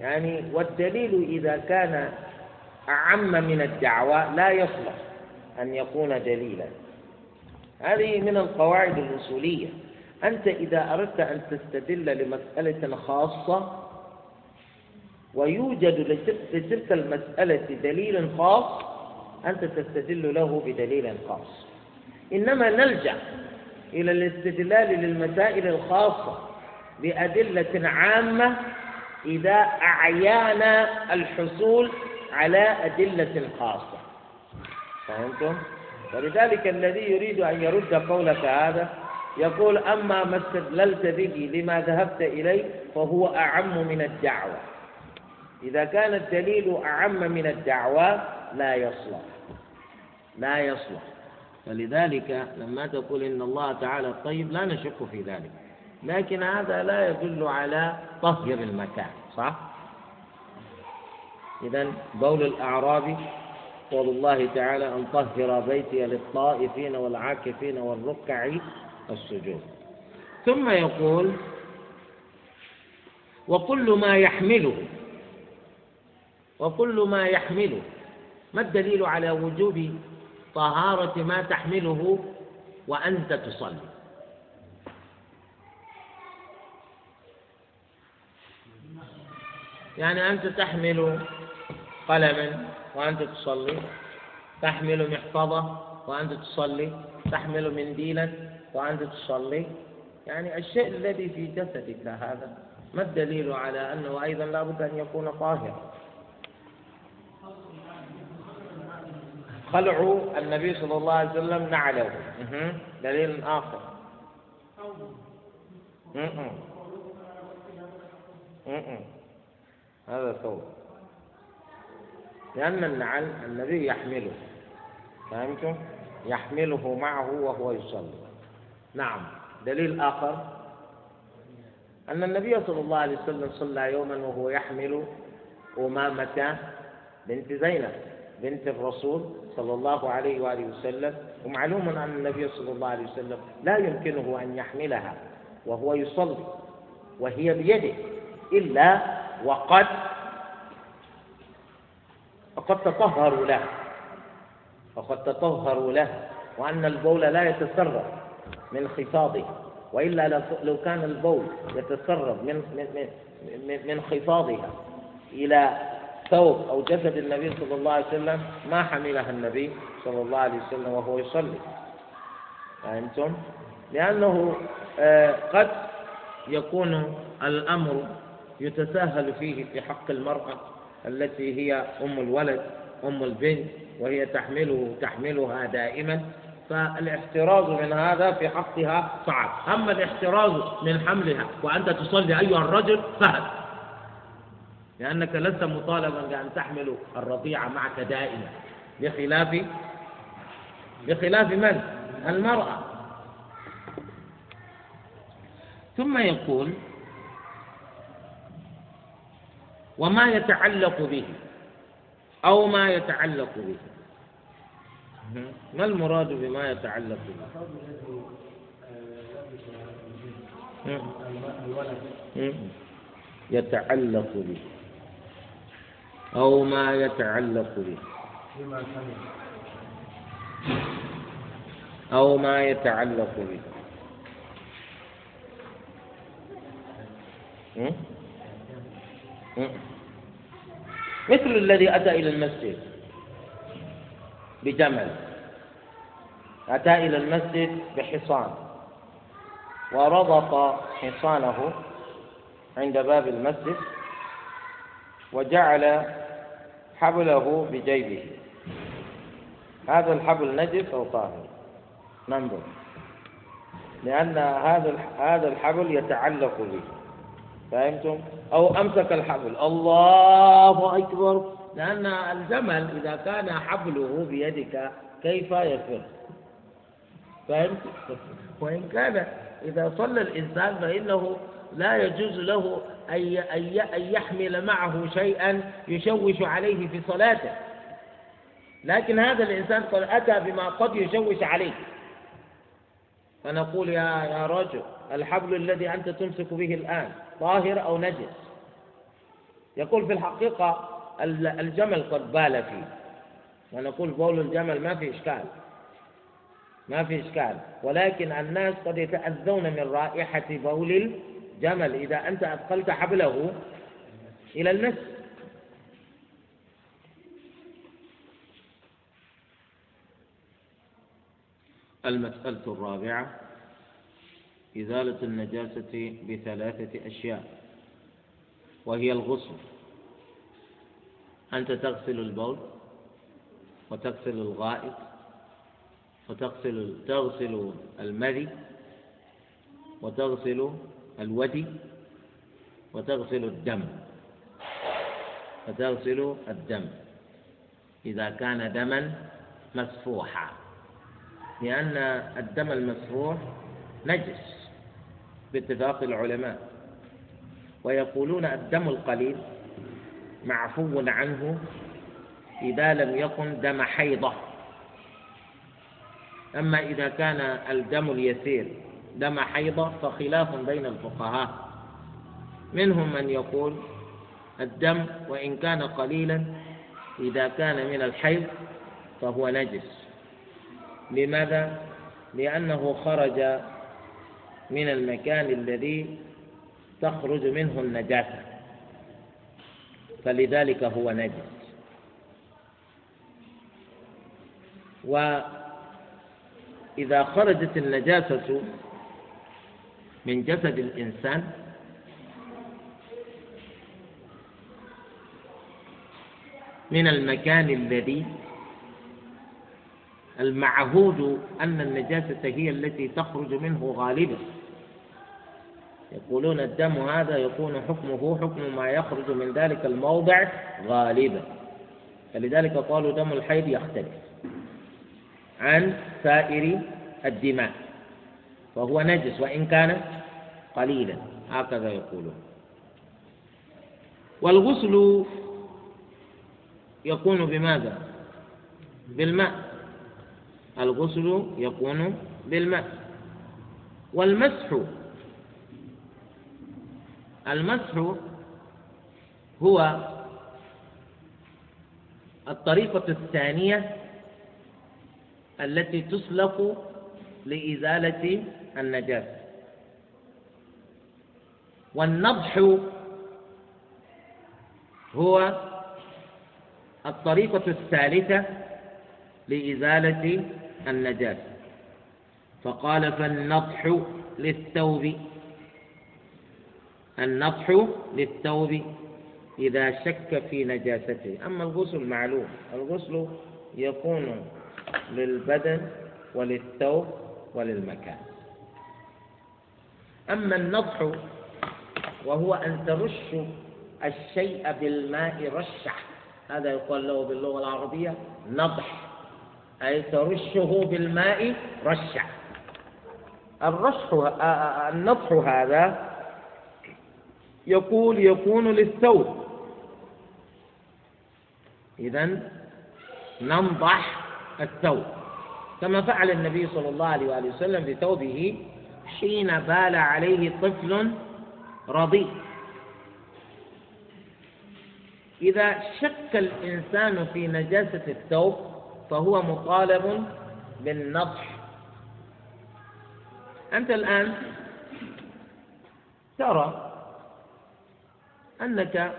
يعني والدليل إذا كان أعم من الدعوة لا يصلح أن يكون دليلا. هذه من القواعد الأصولية. أنت إذا أردت أن تستدل لمسألة خاصة ويوجد لتلك المسألة دليل خاص أنت تستدل له بدليل خاص. إنما نلجأ إلى الاستدلال للمسائل الخاصة بأدلة عامة إذا أعيانا الحصول على أدلة خاصة. فهمتم؟ ولذلك الذي يريد أن يرد قولك هذا يقول أما ما استدللت به لما ذهبت إليه فهو أعم من الدعوة. إذا كان الدليل أعم من الدعوة لا يصلح. لا يصلح. فلذلك لما تقول إن الله تعالى طيب لا نشك في ذلك. لكن هذا لا يدل على طهر المكان صح؟ إذا بول الأعرابي قول الله تعالى أن طهر بيتي للطائفين والعاكفين والركع السجود. ثم يقول وكل ما يحمله وكل ما يحمله. ما الدليل على وجوب طهارة ما تحمله وأنت تصلي؟ يعني أنت تحمل قلما وأنت تصلي تحمل محفظة وأنت تصلي تحمل منديلا وأنت تصلي. يعني الشيء الذي في جسدك هذا ما الدليل على أنه أيضا لابد أن يكون طاهرا؟ خلع النبي صلى الله عليه وسلم نعله. دليل آخر. هذا ثوب. لأن النعل النبي يحمله. فهمتم؟ يحمله معه وهو يصلي. نعم. دليل آخر. أن النبي صلى الله عليه وسلم صلى يوما وهو يحمل أمامة بنت زينب. بنت الرسول صلى الله عليه وآله وسلم ومعلوم أن النبي صلى الله عليه وسلم لا يمكنه أن يحملها وهو يصلي وهي بيده إلا وقد وقد تطهروا له وقد تطهروا له وأن البول لا يتسرب من خفاضه وإلا لو كان البول يتسرب من من من, من خفاضها إلى ثوب أو جسد النبي صلى الله عليه وسلم ما حملها النبي صلى الله عليه وسلم وهو يصلي. فهمتم؟ لأنه آه، قد يكون الأمر يتساهل فيه في حق المرأة التي هي أم الولد أم البنت وهي تحمله تحملها دائما. فالاحتراز من هذا في حقها صعب أما الاحتراز من حملها وأنت تصلي أيها الرجل سهل لأنك لست مطالبا بأن تحمل الرضيع معك دائما. بخلاف بخلاف من؟ المرأة. ثم يقول وما يتعلق به أو ما يتعلق به. ما المراد بما يتعلق به؟ يتعلق به. أو ما يتعلق به. أو ما يتعلق به. مثل الذي أتى إلى المسجد. بجمل. أتى إلى المسجد بحصان. وربط حصانه عند باب المسجد. وجعل حبله بجيبه هذا الحبل نجس أو طاهر ننظر لأن هذا هذا الحبل يتعلق به فهمتم؟ أو أمسك الحبل الله أكبر لأن الجمل إذا كان حبله بيدك كيف يفر؟ فهمت؟ وإن كان إذا صلى الإنسان فإنه لا يجوز له أن يحمل معه شيئا يشوش عليه في صلاته. لكن هذا الإنسان قد أتى بما قد يشوش عليه. فنقول يا يا رجل الحبل الذي أنت تمسك به الآن طاهر أو نجس؟ يقول في الحقيقة الجمل قد بال فيه. ونقول بول الجمل ما في إشكال. ما في إشكال. ولكن الناس قد يتأذون من رائحة بول الجمل إذا أنت أدخلت حبله إلى المسجد المسألة الرابعة إزالة النجاسة بثلاثة أشياء وهي الغسل أنت تغسل البول وتغسل الغائط وتغسل تغسل المذي وتغسل الودي وتغسل الدم. وتغسل الدم. إذا كان دما مسفوحا. لأن الدم المسفوح نجس باتفاق العلماء. ويقولون الدم القليل معفو عنه إذا لم يكن دم حيضة. أما إذا كان الدم اليسير دم حيضة فخلاف بين الفقهاء. منهم من يقول الدم وإن كان قليلا إذا كان من الحيض فهو نجس. لماذا؟ لأنه خرج من المكان الذي تخرج منه النجاسة. فلذلك هو نجس. وإذا خرجت النجاسة من جسد الإنسان. من المكان الذي المعهود أن النجاسة هي التي تخرج منه غالبا. يقولون الدم هذا يكون حكمه حكم ما يخرج من ذلك الموضع غالبا. فلذلك قالوا دم الحيض يختلف عن سائر الدماء. فهو نجس وإن كان قليلا. هكذا يقولون. والغسل يكون بماذا؟ بالماء. الغسل يكون بالماء. والمسح المسح هو الطريقة الثانية التي تسلك لإزالة النجاسة والنضح هو الطريقة الثالثة لإزالة النجاسة فقال فالنضح للثوب. النضح للثوب إذا شك في نجاسته. أما الغسل معلوم. الغسل يكون للبدن وللثوب وللمكان. أما النضح وهو أن ترش الشيء بالماء رشة هذا يقال له باللغة العربية نضح. أي ترشه بالماء رشة الرش النضح هذا يقول يكون للثوب. إذا ننضح الثوب. كما فعل النبي صلى الله عليه وآله وسلم بثوبه حين بال عليه طفل رضيع. إذا شك الإنسان في نجاسة الثوب فهو مطالب بالنضح. أنت الآن ترى أنك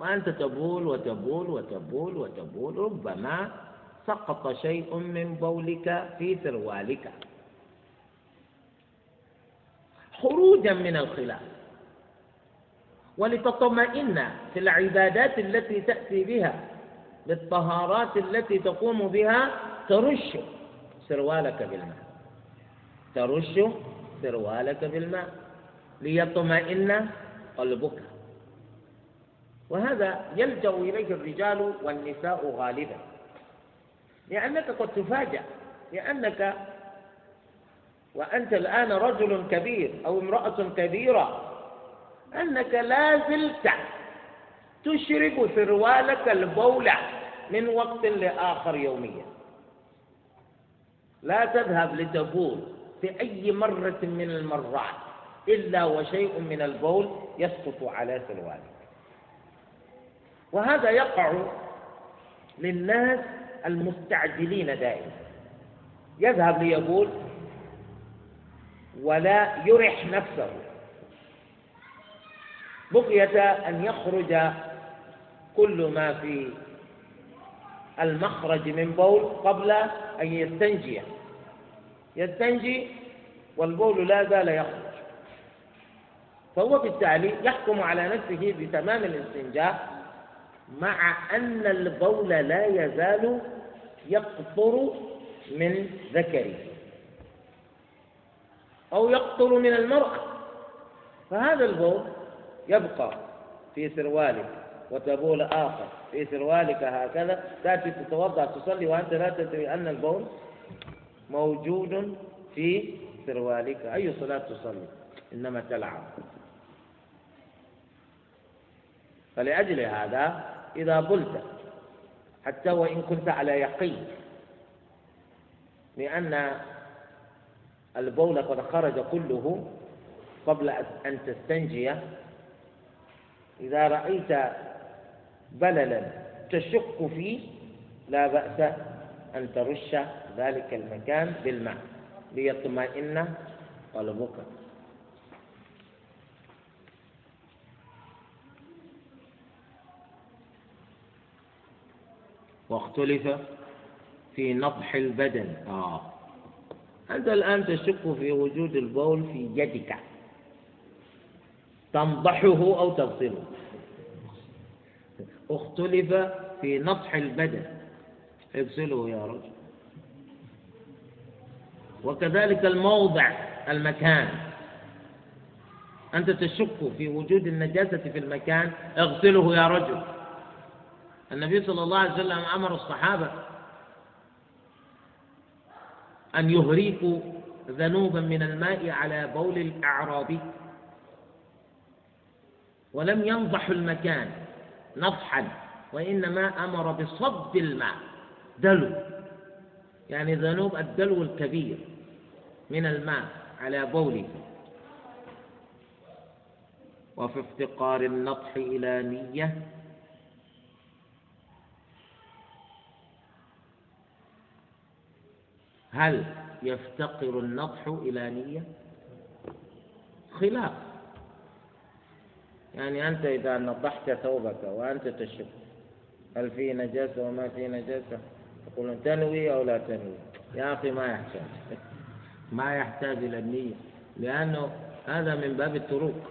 وأنت تبول وتبول وتبول وتبول ربما سقط شيء من بولك في سروالك. خروجا من الخلاف. ولتطمئن في العبادات التي تأتي بها بالطهارات التي تقوم بها ترش سروالك بالماء. ترش سروالك بالماء. ليطمئن قلبك. وهذا يلجأ إليه الرجال والنساء غالبا. لأنك قد تفاجأ لأنك وأنت الآن رجل كبير أو امرأة كبيرة أنك لا زلت تشرب سروالك البول من وقت لآخر يوميا. لا تذهب لتبول في أي مرة من المرات إلا وشيء من البول يسقط على سروالك وهذا يقع للناس المستعجلين دائما. يذهب ليبول ولا يرح نفسه. بقية أن يخرج كل ما في المخرج من بول قبل أن يستنجي. يستنجي والبول لا زال يخرج. فهو بالتالي يحكم على نفسه بتمام الاستنجاء مع أن البول لا يزال يقطر من ذكره. أو يقطر من المرأة. فهذا البول يبقى في سروالك وتبول آخر. في سروالك هكذا تأتي تتوضأ تصلي وأنت لا تدري أن البول موجود في سروالك. أي صلاة تصلي؟ إنما تلعب. فلأجل هذا إذا قلت حتى وإن كنت على يقين لأن البول قد خرج كله قبل أن تستنجي. إذا رأيت بللا تشك فيه لا بأس أن ترش ذلك المكان بالماء ليطمئن قلبك. واختلف في نضح البدن. آه. أنت الآن تشك في وجود البول في يدك. تنضحه أو تغسله. اختلف في نضح البدن. اغسله يا رجل. وكذلك الموضع المكان. أنت تشك في وجود النجاسة في المكان اغسله يا رجل. النبي صلى الله عليه وسلم أمر الصحابة أن يهريقوا ذنوبا من الماء على بول الأعرابي ولم ينضحوا المكان نضحا وإنما أمر بصب الماء دلو. يعني ذنوب الدلو الكبير من الماء على بوله. وفي افتقار النضح إلى نية هل يفتقر النضح إلى نية؟ خلاف. يعني أنت إذا نضحت ثوبك وأنت تشك هل فيه نجاسة وما فيه نجاسة؟ تقول تنوي أو لا تنوي؟ يا أخي ما يحتاج. ما يحتاج إلى النية لأنه هذا من باب الطرق.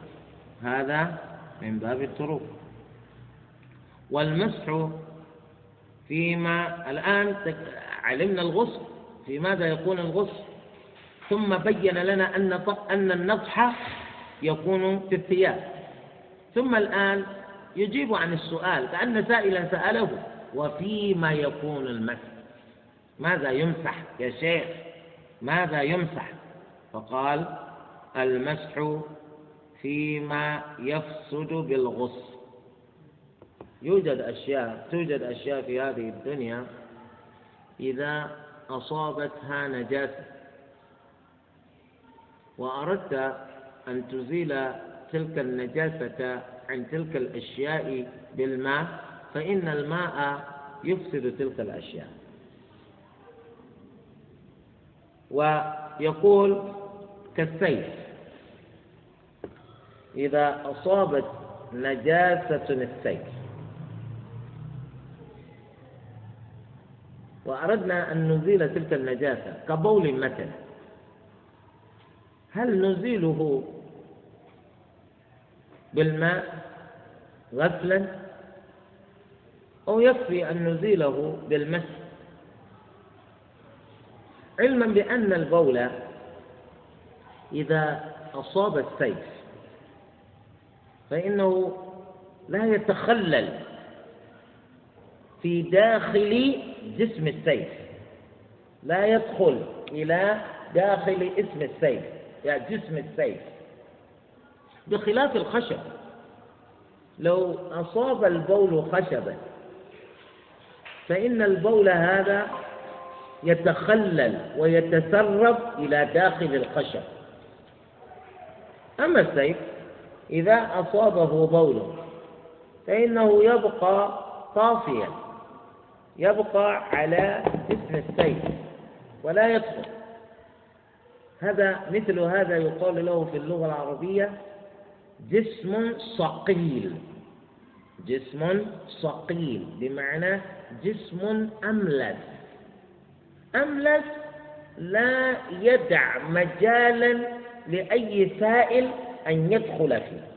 هذا من باب الطرق. والمسح فيما الآن علمنا الغسل. في ماذا يكون الغسل ثم بين لنا أن أن النضح يكون في الثياب. ثم الآن يجيب عن السؤال كأن سائلا سأله وفيما يكون المسح ماذا يمسح يا شيخ؟ ماذا يمسح؟ فقال المسح فيما يفسد بالغسل يوجد أشياء توجد أشياء في هذه الدنيا إذا أصابتها نجاسة. وأردت أن تزيل تلك النجاسة عن تلك الأشياء بالماء فإن الماء يفسد تلك الأشياء. ويقول كالسيف إذا أصابت نجاسة السيف وأردنا أن نزيل تلك النجاسة كبول مثلا هل نزيله بالماء غسلا؟ أو يكفي أن نزيله بالمس؟ علما بأن البول إذا أصاب السيف فإنه لا يتخلل في داخل جسم السيف. لا يدخل إلى داخل اسم السيف يعني جسم السيف. بخلاف الخشب. لو أصاب البول خشبا فإن البول هذا يتخلل ويتسرب إلى داخل الخشب. أما السيف إذا أصابه بول فإنه يبقى طافيا. يبقى على اسم السيف ولا يدخل. هذا مثل هذا يقال له في اللغة العربية جسم صقيل جسم صقيل بمعنى جسم أملس. أملس لا يدع مجالا لأي سائل أن يدخل فيه.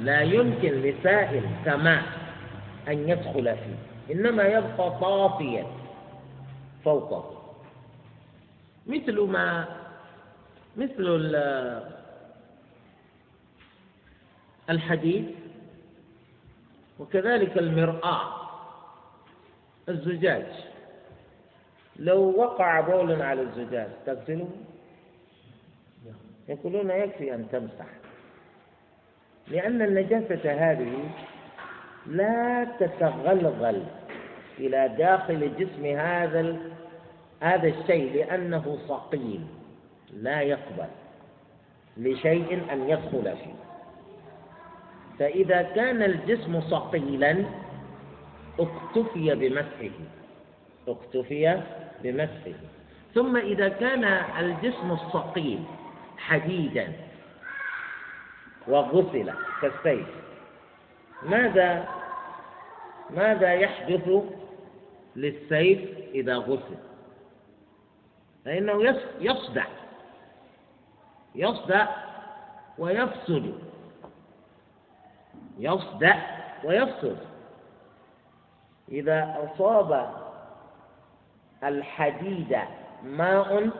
لا يمكن لسائل كماء أن يدخل فيه. إنما يبقى طافيا فوقه مثل ما مثل الحديد وكذلك المرآة الزجاج. لو وقع بول على الزجاج تغسله يقولون يكفي أن تمسح. لأن النجاسة هذه لا تتغلغل إلى داخل جسم هذا هذا الشيء لأنه ثقيل لا يقبل لشيء أن يدخل فيه. فإذا كان الجسم ثقيلا اكتفي بمسحه اكتفي بمسحه. ثم إذا كان الجسم الثقيل حديدا وغسل كالسيف ماذا ماذا يحدث للسيف إذا غسل؟ فإنه يصدع. يصدع ويفسد. يصدع ويفسد. إذا أصاب الحديد ماء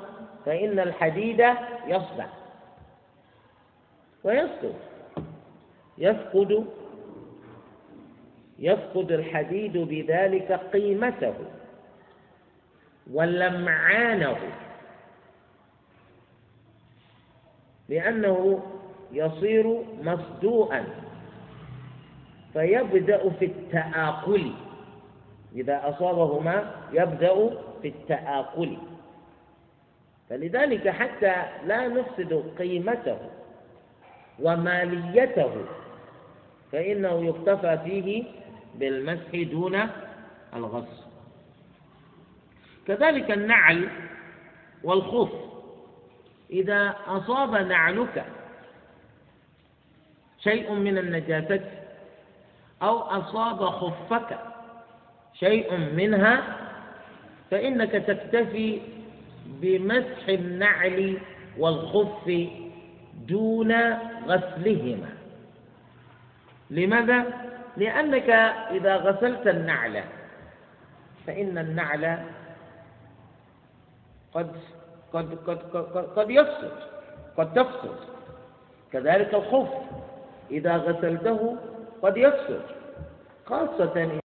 فإن الحديد يصدع. ويفقد يفقد يفقد الحديد بذلك قيمته ولمعانه لأنه يصير مصدوءا فيبدأ في التآكل. إذا أصابه ما يبدأ في التآكل. فلذلك حتى لا نفسد قيمته وماليته فإنه يكتفى فيه بالمسح دون الغسل. كذلك النعل والخف. إذا أصاب نعلك شيء من النجاسة أو أصاب خفك شيء منها فإنك تكتفي بمسح النعل والخف دون غسلهما. لماذا؟ لأنك إذا غسلت النعل فإن النعل قد قد قد قد, قد يفسد قد تفسد. كذلك الخف إذا غسلته قد يفسد خاصة